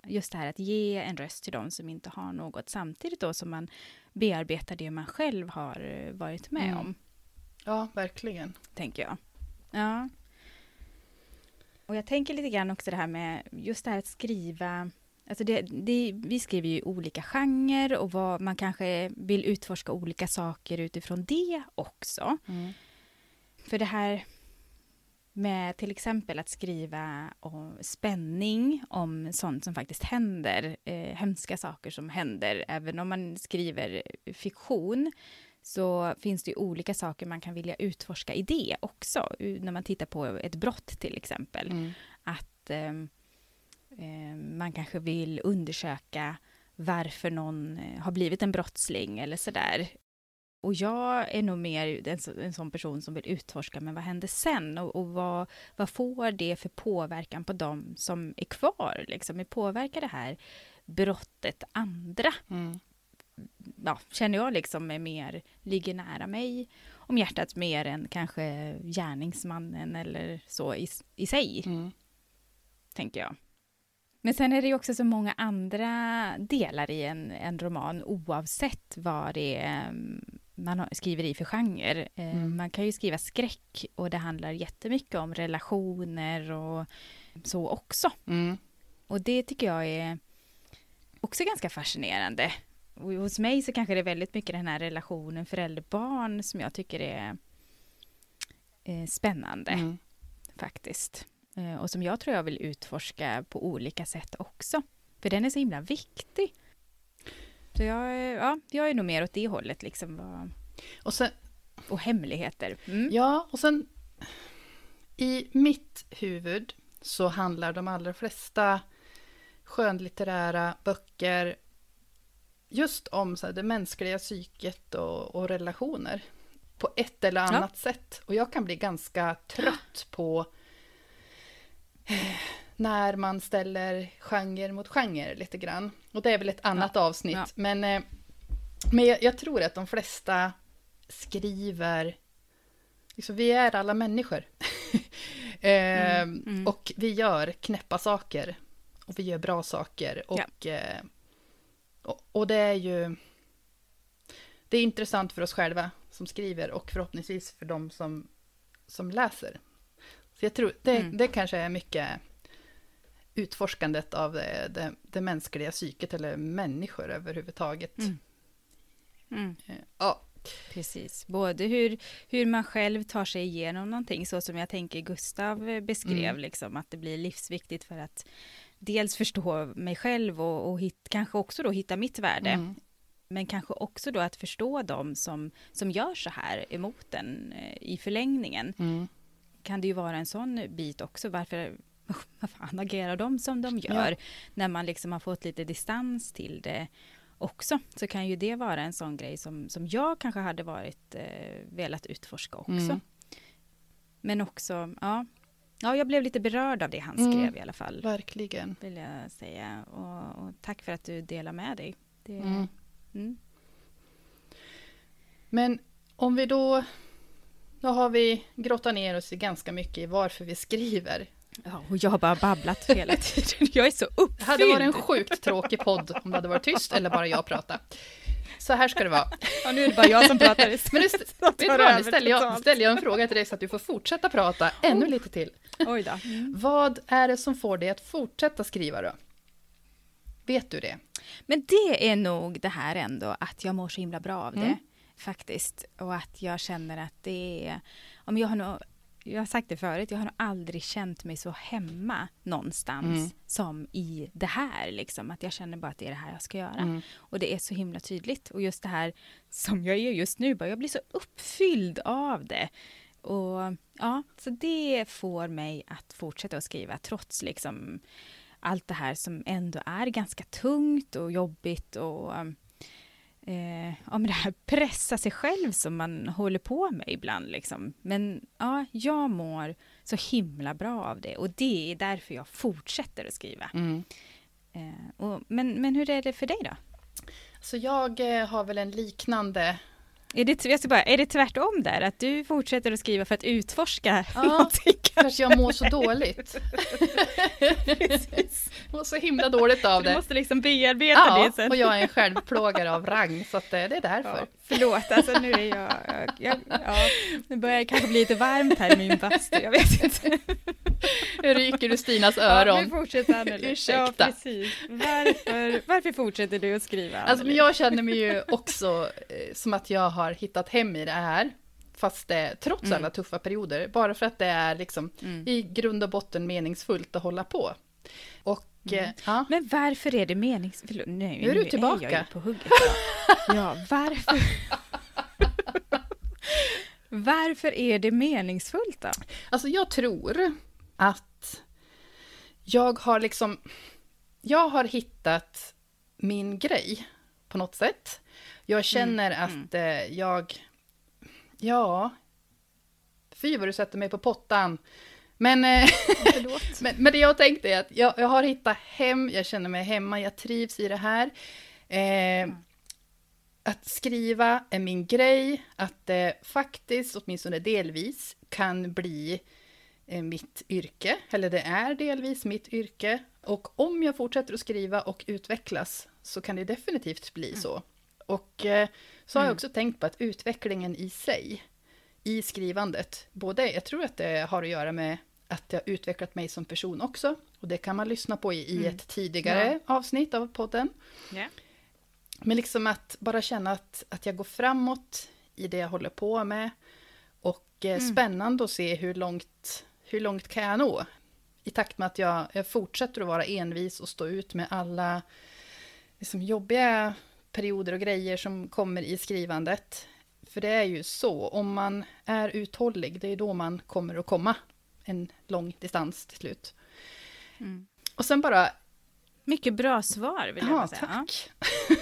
just det här att ge en röst till de som inte har något samtidigt då som man bearbetar det man själv har eh, varit med Mm. om, Ja, verkligen. tänker jag. Ja. Och jag tänker lite grann också det här med just det här att skriva Alltså det, det, vi skriver ju olika genrer och vad man kanske vill utforska olika saker utifrån det också. Mm. För det här med till exempel att skriva om spänning, om sånt som faktiskt händer, eh, hemska saker som händer, även om man skriver fiktion, så finns det ju olika saker man kan vilja utforska i det också, när man tittar på ett brott till exempel. Mm. Att eh, man kanske vill undersöka varför någon eh, har blivit en brottsling eller sådär. Och jag är nog mer en, så- en sån person som vill utforska, men vad händer sen? Och, och vad, vad får det för påverkan på dem som är kvar? Liksom? Hur påverkar det här brottet andra? Mm. Ja, känner jag liksom är mer, ligger nära mig om hjärtat mer än kanske gärningsmannen eller så i, i sig Mm. tänker jag. Men sen är det ju också så många andra delar i en, en roman oavsett vad det är mm, man skriver i för genre. Eh, Mm. Man kan ju skriva skräck och det handlar jättemycket om relationer och så också. Mm. Och det tycker jag är också ganska fascinerande. Och hos mig så kanske det är väldigt mycket den här relationen förälder-barn som jag tycker är eh, spännande Mm. faktiskt. Eh, och som jag tror jag vill utforska på olika sätt också. För den är så himla viktig. Så jag, är- ja, jag är nog mer åt det hållet liksom. Och sen, Och hemligheter. Mm. ja, och sen i mitt huvud så handlar de allra flesta skönlitterära böcker just om så här, det mänskliga psyket och, och relationer på ett eller Ja. annat sätt. Och jag kan bli ganska trött på eh, när man ställer genre mot genre lite grann. Och det är väl ett annat avsnitt. Ja. Men, eh, men jag, jag tror att de flesta skriver... Liksom, vi är alla människor. eh, mm. Och vi gör knäppa saker. Och vi gör bra saker. Och, eh, och, det är ju... Det är intressant för oss själva som skriver och förhoppningsvis för de som, som läser. Så jag tror det, Mm. det kanske är mycket utforskandet av det, det, det mänskliga psyket eller människor överhuvudtaget. Mm. Mm. Eh, Ja, Precis, både hur, hur man själv tar sig igenom någonting, så som jag tänker Gustav beskrev, Mm. liksom, att det blir livsviktigt för att dels förstå mig själv och, och hit, kanske också då hitta mitt värde, mm, men kanske också då att förstå dem som, som gör så här emot en eh, i förlängningen. mm, Kan det ju vara en sån bit också, varför vad fan agerar de som de gör? När man liksom har fått lite distans till det också, så kan ju det vara en sån grej som, som jag kanske hade varit eh, velat utforska också. Mm. Men också, ja, ja, jag blev lite berörd av det han Mm. skrev i alla fall, verkligen. vill jag säga. Och, och tack för att du delar med dig. Det, Mm. mm. Men om vi då... Då har vi grottat ner oss ganska mycket i varför vi skriver. Ja, och jag har bara babblat hela tiden. Jag är så uppfylld. Det hade varit en sjukt tråkig podd om det hade varit tyst eller bara jag prata. Så här ska det vara. Ja, nu är det bara jag som pratar. Men nu, st- vet du vad, nu ställer jag, ställer jag en fråga till dig så att du får fortsätta prata ännu lite till. Oj då. Vad är det som får dig att fortsätta skriva då? Vet du det? Men det är nog det här ändå, att jag mår så himla bra av det. Mm. Faktiskt. Och att jag känner att det är... Om jag, har nog, jag har sagt det förut, jag har aldrig känt mig så hemma någonstans Mm. som i det här. Liksom. Att jag känner bara att det är det här jag ska göra. Mm. Och det är så himla tydligt. Och just det här som jag är just nu, bara, jag blir så uppfylld av det. Och ja, så det får mig att fortsätta att skriva trots liksom allt det här som ändå är ganska tungt och jobbigt och eh, ja, men det här pressa sig själv som man håller på med ibland. Liksom. Men ja, jag mår så himla bra av det och det är därför jag fortsätter att skriva. Mm. Eh, och, men, men hur är det för dig då? Så jag eh, har väl en liknande... Är det, jag ska bara, är det tvärtom där? Att du fortsätter att skriva för att utforska Ja, någonting? Kanske jag mår så dåligt. mår så himla dåligt av Du det. måste liksom bearbeta det Ja, sen. och jag är en självplågare av rang, så eh, det är därför. Ja, förlåt, alltså nu är jag, jag, ja, nu börjar det kanske bli lite varmt här i min bastu, jag vet inte. Nu ryker du Stinas Ja, öron. nu fortsätter Anneli. Ursäkta. Ja, precis. Varför, varför fortsätter du att skriva? Alltså, men jag känner mig ju också eh, som att jag har hittat hem i det här. Fast det, trots Mm. alla tuffa perioder, bara för att det är liksom Mm. i grund och botten meningsfullt att hålla på. Och Mm. eh, ja, Men varför är det meningsfullt? Nu, Nu är du tillbaka. jag ju på hugget. Ja, ja varför? varför är det meningsfullt då? alltså jag tror att jag har liksom, jag har hittat min grej på något sätt. Jag känner Mm, att eh, jag, ja, fy vad du sätter mig på pottan. Men, eh, men, men det jag tänkte är att jag, jag har hittat hem, jag känner mig hemma, jag trivs i det här. Eh, att skriva är min grej, att det faktiskt, åtminstone delvis, kan bli eh, mitt yrke, eller det är delvis mitt yrke. Och om jag fortsätter att skriva och utvecklas så kan det definitivt bli så. Och eh, så har jag Mm. också tänkt på att utvecklingen i sig, i skrivandet, både, jag tror att det har att göra med att jag utvecklat mig som person också, och det kan man lyssna på i, i Mm. ett tidigare avsnitt av podden. Ja. Men liksom att bara känna att, att jag går framåt i det jag håller på med. Och eh, Mm. spännande att se hur långt, hur långt kan jag nå. i takt med att jag, jag fortsätter att vara envis och stå ut med alla liksom, jobbiga perioder och grejer som kommer i skrivandet. För det är ju så, om man är uthållig, det är då man kommer att komma en lång distans till slut. Mm. Och sen bara... Mycket bra svar vill jag ja, säga. Tack.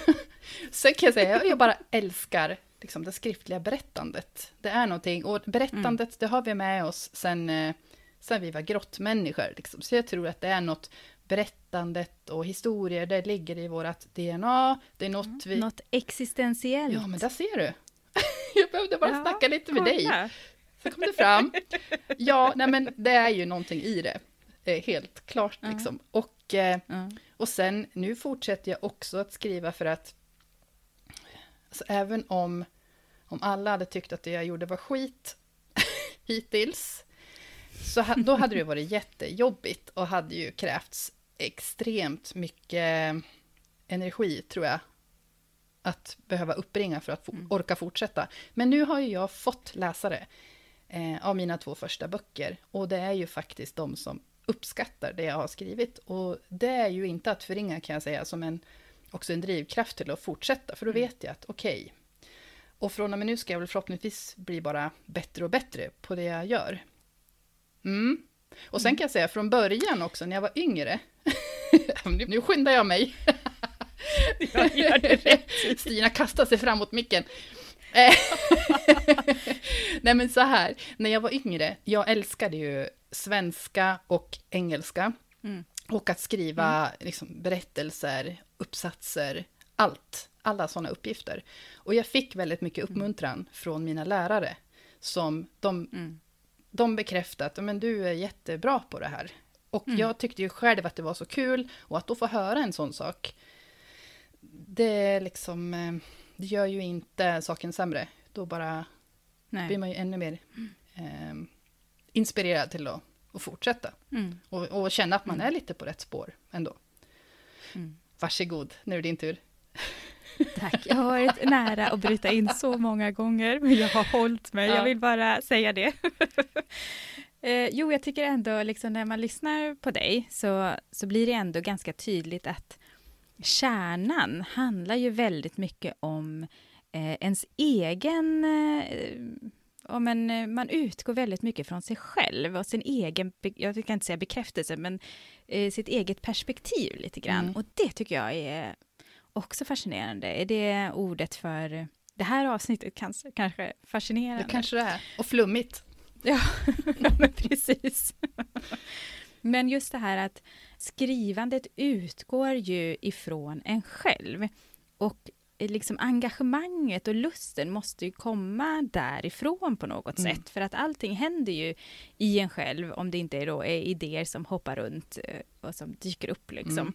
sen kan jag säga, jag bara älskar liksom, det skriftliga berättandet. Det är någonting, och berättandet, mm. det har vi med oss sen, eh, sen vi var grottmänniskor. Liksom. Så jag tror att det är något berättandet och historier, det ligger i vårt DNA. Det är något mm. vi... Något existentiellt. Ja, men där ser du. jag behövde bara ja, snacka lite med dig. Så kom det fram. Ja, nej men det är ju någonting i det. Helt klart liksom. Och, eh, och sen, nu fortsätter jag också att skriva för att alltså, även om, om alla hade tyckt att det jag gjorde var skit hittills, så då hade det varit jättejobbigt och hade ju krävts extremt mycket energi, tror jag, att behöva uppringa för att mm. orka fortsätta. Men nu har ju jag fått läsare eh, av mina två första böcker. Och det är ju faktiskt de som uppskattar det jag har skrivit. Och det är ju inte att förringa kan jag säga, som en, också en drivkraft till att fortsätta. För då mm. vet jag att okej, okay, och från och med nu ska jag väl förhoppningsvis bli bara bättre och bättre på det jag gör. Mm. Och sen mm. kan jag säga från början också, när jag var yngre, nu skyndar jag mig. jag gör det rätt. Stina kastar sig fram mot micken. Nej men så här, när jag var yngre, jag älskade ju svenska och engelska. Mm. Och att skriva mm. liksom, berättelser, uppsatser, allt. Alla sådana uppgifter. Och jag fick väldigt mycket mm. uppmuntran mm. från mina lärare. Som de, mm. De bekräftade att men du är jättebra på det här. Och mm. jag tyckte ju själv att det var så kul. Och att då få höra en sån sak. Det liksom, eh, det gör ju inte saken sämre. Då bara Nej. blir man ju ännu mer eh, inspirerad till att, att fortsätta. Mm. Och, och, känna att man mm. är lite på rätt spår ändå. Mm. Varsågod, nu är det din tur. Tack, jag har varit nära att bryta in så många gånger, men jag har hållit mig. Ja. Jag vill bara säga det. eh, jo, jag tycker ändå, liksom, när man lyssnar på dig, så, så blir det ändå ganska tydligt att kärnan handlar ju väldigt mycket om eh, ens egen... Eh, ja, men, eh, man utgår väldigt mycket från sig själv och sin egen, jag kan inte säga bekräftelse, men eh, sitt eget perspektiv lite grann. Mm. Och det tycker jag är också fascinerande. Är det ordet för det här avsnittet kanske, kanske fascinerande? Det kanske det är. Och flummigt. Ja, men precis. men just det här att skrivandet utgår ju ifrån en själv. Och Eh, liksom engagemanget och lusten måste ju komma därifrån på något mm. sätt. För att allting händer ju i en själv, om det inte är, då, är idéer som hoppar runt eh, och som dyker upp. Liksom. Mm.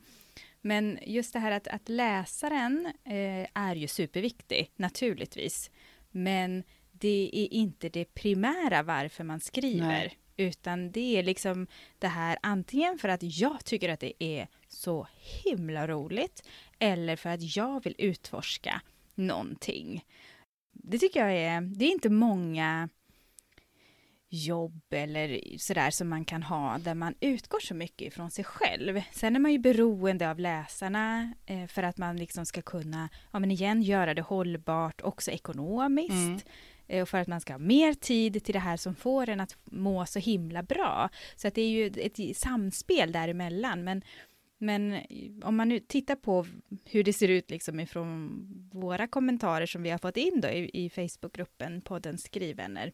Men just det här att, att läsaren eh, är ju superviktig, naturligtvis. Men det är inte det primära varför man skriver. Nej. Utan det är liksom det här antingen för att jag tycker att det är så himla roligt eller för att jag vill utforska någonting. Det tycker jag är, det är inte många jobb eller sådär som man kan ha där man utgår så mycket ifrån sig själv. Sen är man ju beroende av läsarna eh, för att man liksom ska kunna, ja men igen, göra det hållbart också ekonomiskt. Mm. Eh, och för att man ska ha mer tid till det här som får en att må så himla bra. Så att det är ju ett samspel däremellan. Men men om man nu tittar på hur det ser ut liksom ifrån våra kommentarer som vi har fått in då i, i Facebookgruppen podden Skrivvänner,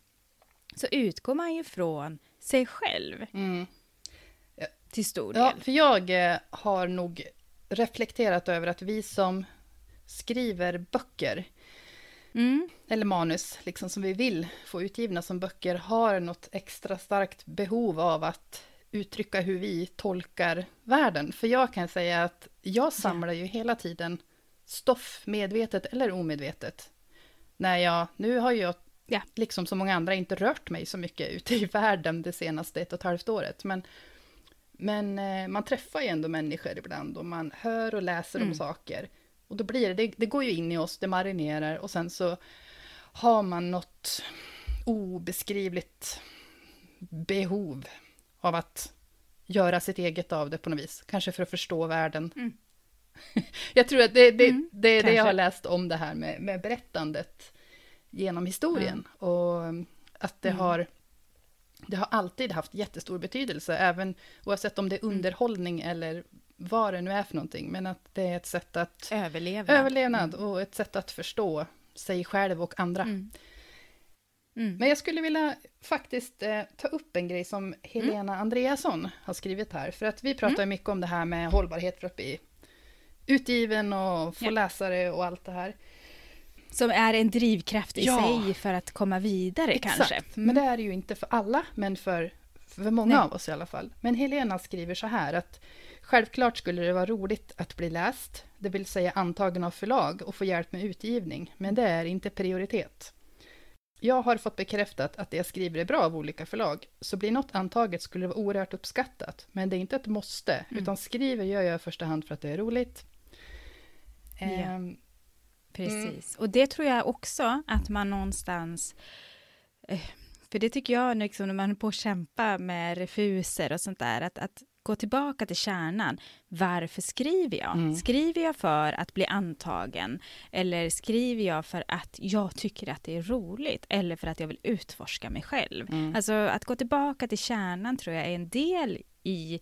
så utgår man ju från sig själv. Mm. Till stor del. Ja, för jag eh, har nog reflekterat över att vi som skriver böcker, mm. eller manus, liksom som vi vill få utgivna som böcker, har något extra starkt behov av att uttrycka hur vi tolkar världen. För jag kan säga att jag samlar ju hela tiden stoff, medvetet eller omedvetet. När jag, nu har jag, ja. liksom som många andra, inte rört mig så mycket ute i världen det senaste ett och ett halvt året. Men, men eh, man träffar ju ändå människor ibland och man hör och läser mm. om saker. Och då blir det, det, det går ju in i oss, det marinerar och sen så har man något obeskrivligt behov av att göra sitt eget av det på något vis. Kanske för att förstå världen. Mm. jag tror att det, det, mm, det är det jag har läst om det här med, med berättandet genom historien. Mm. Och att det har det har alltid haft jättestor betydelse, även oavsett om det är mm. underhållning eller vad det nu är för någonting, men att det är ett sätt att... Överlevnad. Överlevnad mm. och ett sätt att förstå sig själv och andra. Mm. Mm. Men jag skulle vilja faktiskt eh, ta upp en grej som Helena mm. Andreasson har skrivit här, för att vi pratar mm. mycket om det här med hållbarhet för att bli utgiven och få ja. läsare och allt det här. Som är en drivkraft i ja. sig för att komma vidare Exakt. kanske. Mm. Men det är det ju inte för alla, men för, för många Nej. av oss i alla fall. Men Helena skriver så här att självklart skulle det vara roligt att bli läst, det vill säga antagen av förlag och få hjälp med utgivning, men det är inte prioritet. Jag har fått bekräftat att det jag skriver är bra av olika förlag, så blir något antaget skulle det vara oerhört uppskattat, men det är inte ett måste, mm. utan skriver gör jag i första hand för att det är roligt. Ja. Um, Precis, mm. och det tror jag också att man någonstans eh, för det tycker jag, liksom, när man är på att kämpa med refuser och sånt där, att, att gå tillbaka till kärnan. Varför skriver jag? Mm. Skriver jag för att bli antagen? Eller skriver jag för att jag tycker att det är roligt? Eller för att jag vill utforska mig själv? Mm. Alltså att gå tillbaka till kärnan tror jag är en del i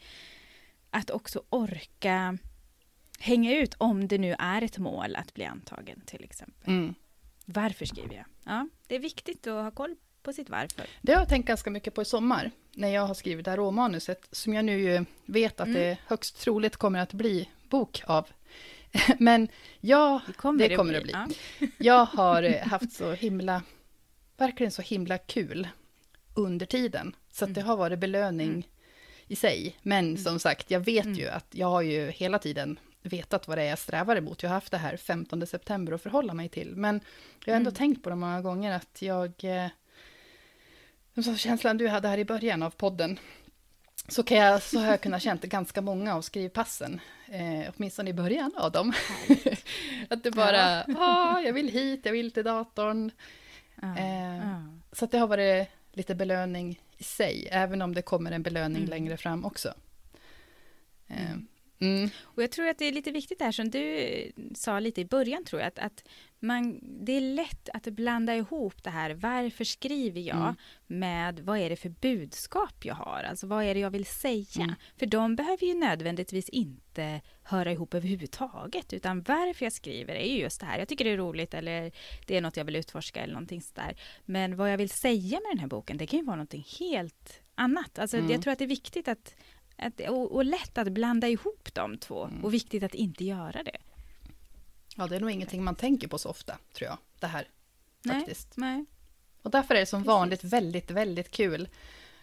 att också orka hänga ut om det nu är ett mål att bli antagen till exempel. Mm. Varför skriver jag? Ja, det är viktigt att ha koll på sitt varför. Det har jag tänkt ganska mycket på i sommar, när jag har skrivit det här råmanuset, som jag nu vet att mm. det högst troligt kommer att bli bok av. Men jag, det kommer det, kommer bli. att bli. Ja. Jag har eh, haft så himla, verkligen så himla kul under tiden, så att det mm. har varit belöning mm. i sig. Men mm. som sagt, jag vet mm. ju att jag har ju hela tiden vetat vad det är jag strävar emot. Jag har haft det här 15 september att förhålla mig till. Men jag har ändå mm. tänkt på det många gånger att jag... Eh, som känslan du hade här i början av podden, så, kan jag, så har jag kunnat känna ganska många av skrivpassen, eh, åtminstone i början av dem. att det bara, ja. ah, jag vill hit, jag vill till datorn. Ja. Eh, ja. Så att det har varit lite belöning i sig, även om det kommer en belöning mm. längre fram också. Eh, mm. Mm. Och jag tror att det är lite viktigt här som du sa lite i början tror jag, att, att man, det är lätt att blanda ihop det här, varför skriver jag, mm. med vad är det för budskap jag har, alltså vad är det jag vill säga? Mm. För de behöver ju nödvändigtvis inte höra ihop överhuvudtaget, utan varför jag skriver är ju just det här, jag tycker det är roligt eller det är något jag vill utforska eller någonting sådär. Men vad jag vill säga med den här boken, det kan ju vara någonting helt annat. Alltså mm. jag tror att det är viktigt att, att och, och, lätt att blanda ihop de två mm. och viktigt att inte göra det. Ja, det är nog ingenting man tänker på så ofta, tror jag, det här. Faktiskt. Nej, nej. Och därför är det som Precis. vanligt väldigt, väldigt kul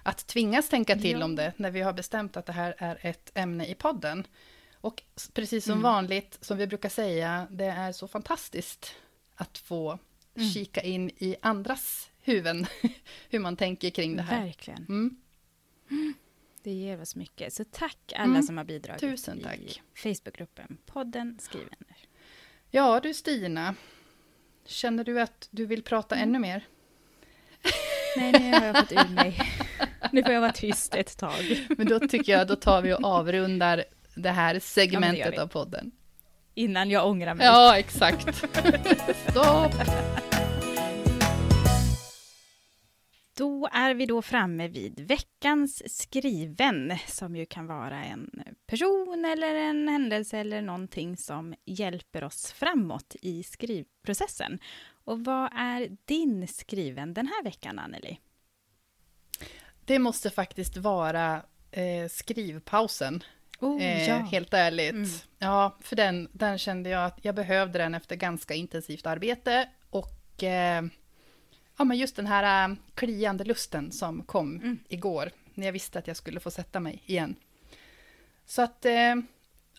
att tvingas tänka till ja. om det, när vi har bestämt att det här är ett ämne i podden. Och precis som mm. vanligt, som vi brukar säga, det är så fantastiskt att få mm. kika in i andras huvuden, hur man tänker kring det här. Verkligen. Mm. Det ger oss mycket. Så tack alla mm. som har bidragit Tusen tack. i Facebookgruppen podden Skrivvänner. Ja du Stina, känner du att du vill prata mm. ännu mer? Nej, nu har jag fått ur mig. Nu får jag vara tyst ett tag. Men då tycker jag, då tar vi och avrundar det här segmentet ja, av podden. Innan jag ångrar mig. Ja, exakt. Stopp! Då är vi då framme vid veckans skriven, som ju kan vara en person eller en händelse eller någonting som hjälper oss framåt i skrivprocessen. Och vad är din skriven den här veckan, Anneli? Det måste faktiskt vara eh, skrivpausen. Oh, eh, ja. Helt ärligt. Mm. Ja, för den, den kände jag att jag behövde den efter ganska intensivt arbete. Och eh, ja, men just den här äh, kliande lusten som kom mm. igår, när jag visste att jag skulle få sätta mig igen. Så att, äh,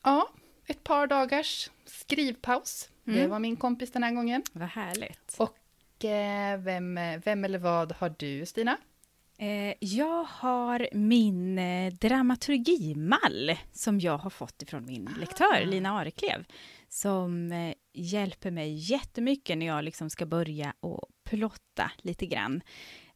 ja, ett par dagars skrivpaus. Mm. Det var min kompis den här gången. Vad härligt. Och äh, vem, vem eller vad har du, Stina? Jag har min dramaturgimall som jag har fått ifrån min ah. lektör Lina Areklev som hjälper mig jättemycket när jag liksom ska börja och plotta lite grann.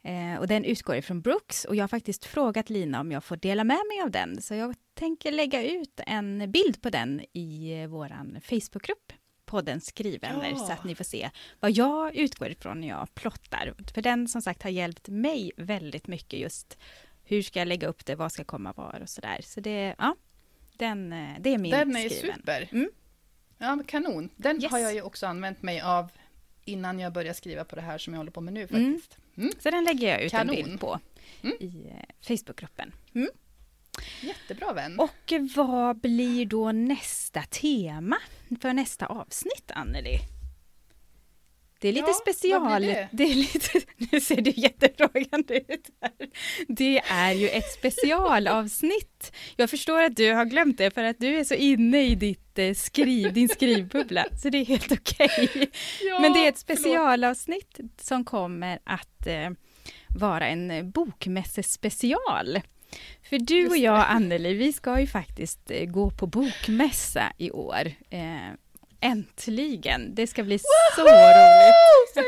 Eh, och den utgår ifrån Brooks och jag har faktiskt frågat Lina om jag får dela med mig av den. Så jag tänker lägga ut en bild på den i eh, vår Facebookgrupp podden Skrivvänner Ja. så att ni får se vad jag utgår ifrån när jag plottar. För den som sagt har hjälpt mig väldigt mycket just hur ska jag lägga upp det, vad ska komma var och sådär. Så det, ja, den, eh, det är min Den är skriven. super. Mm. Ja, kanon. Den Yes. har jag ju också använt mig av innan jag började skriva på det här som jag håller på med nu Mm. faktiskt. Mm. Så den lägger jag ut Kanon. en bild på Mm. i eh, Facebookgruppen. Mm. Jättebra vän. Och vad blir då nästa tema för nästa avsnitt, Anneli? Det är lite Ja, special. blir det? är lite, nu ser du jättefrågande ut här. Det är ju ett specialavsnitt. Jag förstår att du har glömt det för att du är så inne i ditt eh, skriv, din skrivbubbla, så det är helt okej. Ja, Men det är ett förlåt. specialavsnitt som kommer att eh, vara en bokmässespecial. För du och det. jag, Anneli, vi ska ju faktiskt eh, gå på bokmässa i år. Eh, äntligen! Det ska bli så roligt!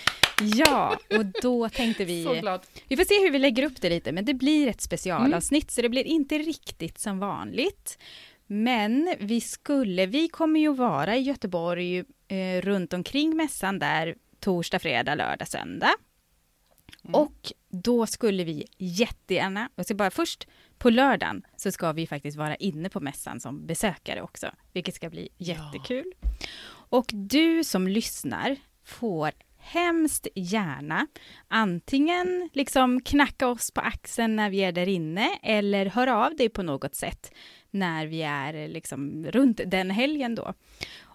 Ja, och då tänkte vi... Så glad. Vi får se hur vi lägger upp det lite, men det blir ett specialavsnitt, så det blir inte riktigt som vanligt. Men vi skulle, vi kommer ju vara i Göteborg eh, runt omkring mässan där torsdag, fredag, lördag, söndag. Mm. Och då skulle vi jättegärna, jag ska bara först på lördagen så ska vi faktiskt vara inne på mässan som besökare också, vilket ska bli jättekul. Och du som lyssnar får hemskt gärna antingen liksom knacka oss på axeln när vi är där inne eller höra av dig på något sätt när vi är liksom runt den helgen då.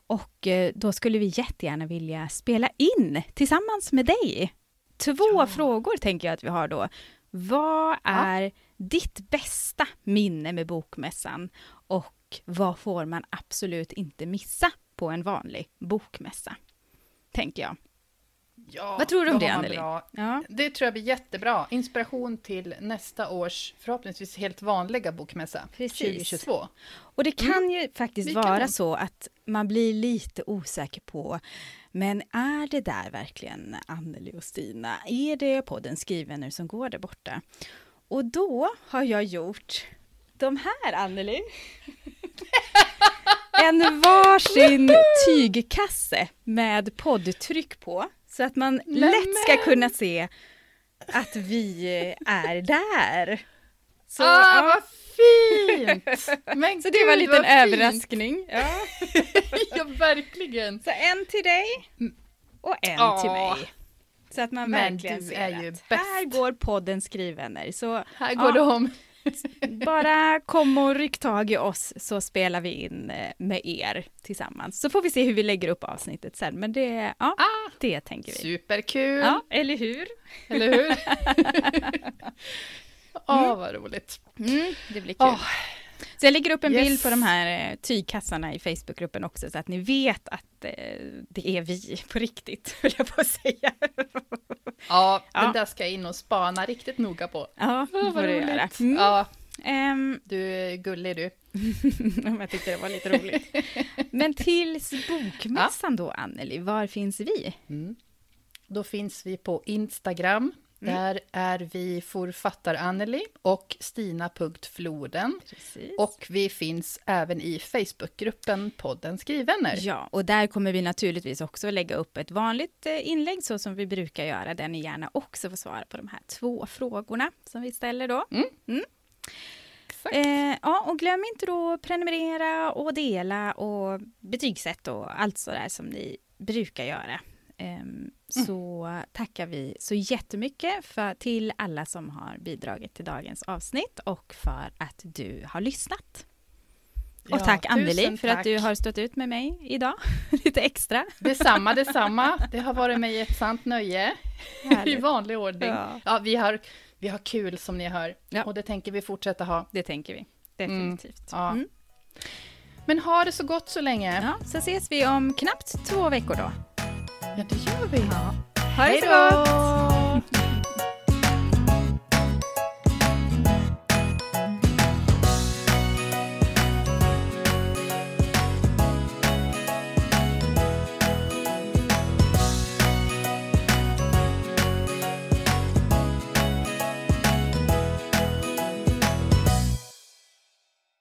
Och eh, då skulle vi jättegärna vilja spela in tillsammans med dig. Två Ja. frågor tänker jag att vi har då. Vad är ditt bästa minne med bokmässan och vad får man absolut inte missa på en vanlig bokmässa? Tänker jag. Ja, Vad tror du om det, Anneli? Ja, Det tror jag blir jättebra. Inspiration till nästa års förhoppningsvis helt vanliga bokmässa Precis. 2022. och det kan ju faktiskt Vilka vara då? så att man blir lite osäker på men är det där verkligen Anneli och Stina? Är det podden Skrivvänner som går där borta? Och då har jag gjort de här, Anneli. En varsin tygkasse med poddtryck på så att man lätt ska kunna se att vi är där. Så, ah, ja. vad fint! Men så det var en gud, liten överraskning. Ja. ja, verkligen. Så en till dig och en Ja. till mig. Så att man Men verkligen ser är ju att bäst. här går podden Skrivvänner. Så Här Ja. går det om. bara kom och ryck tag i oss så spelar vi in eh, med er tillsammans. Så får vi se hur vi lägger upp avsnittet sen. Men det, ja, Ah, det tänker vi. superkul, Ja, eller hur? eller hur? Åh, vad roligt. Mm, det blir kul. Åh, Så jag lägger upp en Yes. bild på de här eh, tygkassarna i Facebookgruppen också så att ni vet att eh, det är vi på riktigt, höll jag på säga. ja, Ja. den där ska jag in och spana riktigt noga på. Ja, det får du göra. Mm. Ja, Ehm, du är gullig du. jag tyckte det var lite roligt. Men tills bokmässan då, Anneli, var finns vi? Mm. Då finns vi på Instagram. Där är vi forfattar Anneli och Stina.floden. Precis. Och vi finns även i Facebookgruppen podden Skrivvänner. Ja, och där kommer vi naturligtvis också lägga upp ett vanligt eh, inlägg så som vi brukar göra, där ni gärna också får svara på de här två frågorna som vi ställer då. Exakt. Eh, ja, och glöm inte då att prenumerera och dela och betygsätt och allt sådär som ni brukar göra. Ehm, Så tackar vi så jättemycket för, till alla som har bidragit till dagens avsnitt och för att du har lyssnat. Och Ja, tack Anneli för att du har stått ut med mig idag, lite extra. Detsamma, detsamma. Det har varit mig ett sant nöje. I Härligt. vanlig ordning. Ja. Ja, vi, har, vi har kul som ni hör. Ja. Och det tänker vi fortsätta ha. Det tänker vi definitivt. Ja. Mm. Men ha det så gott så länge. Ja, så ses vi om knappt två veckor då. Ja, det gör vi. Ja. Ha det så gott!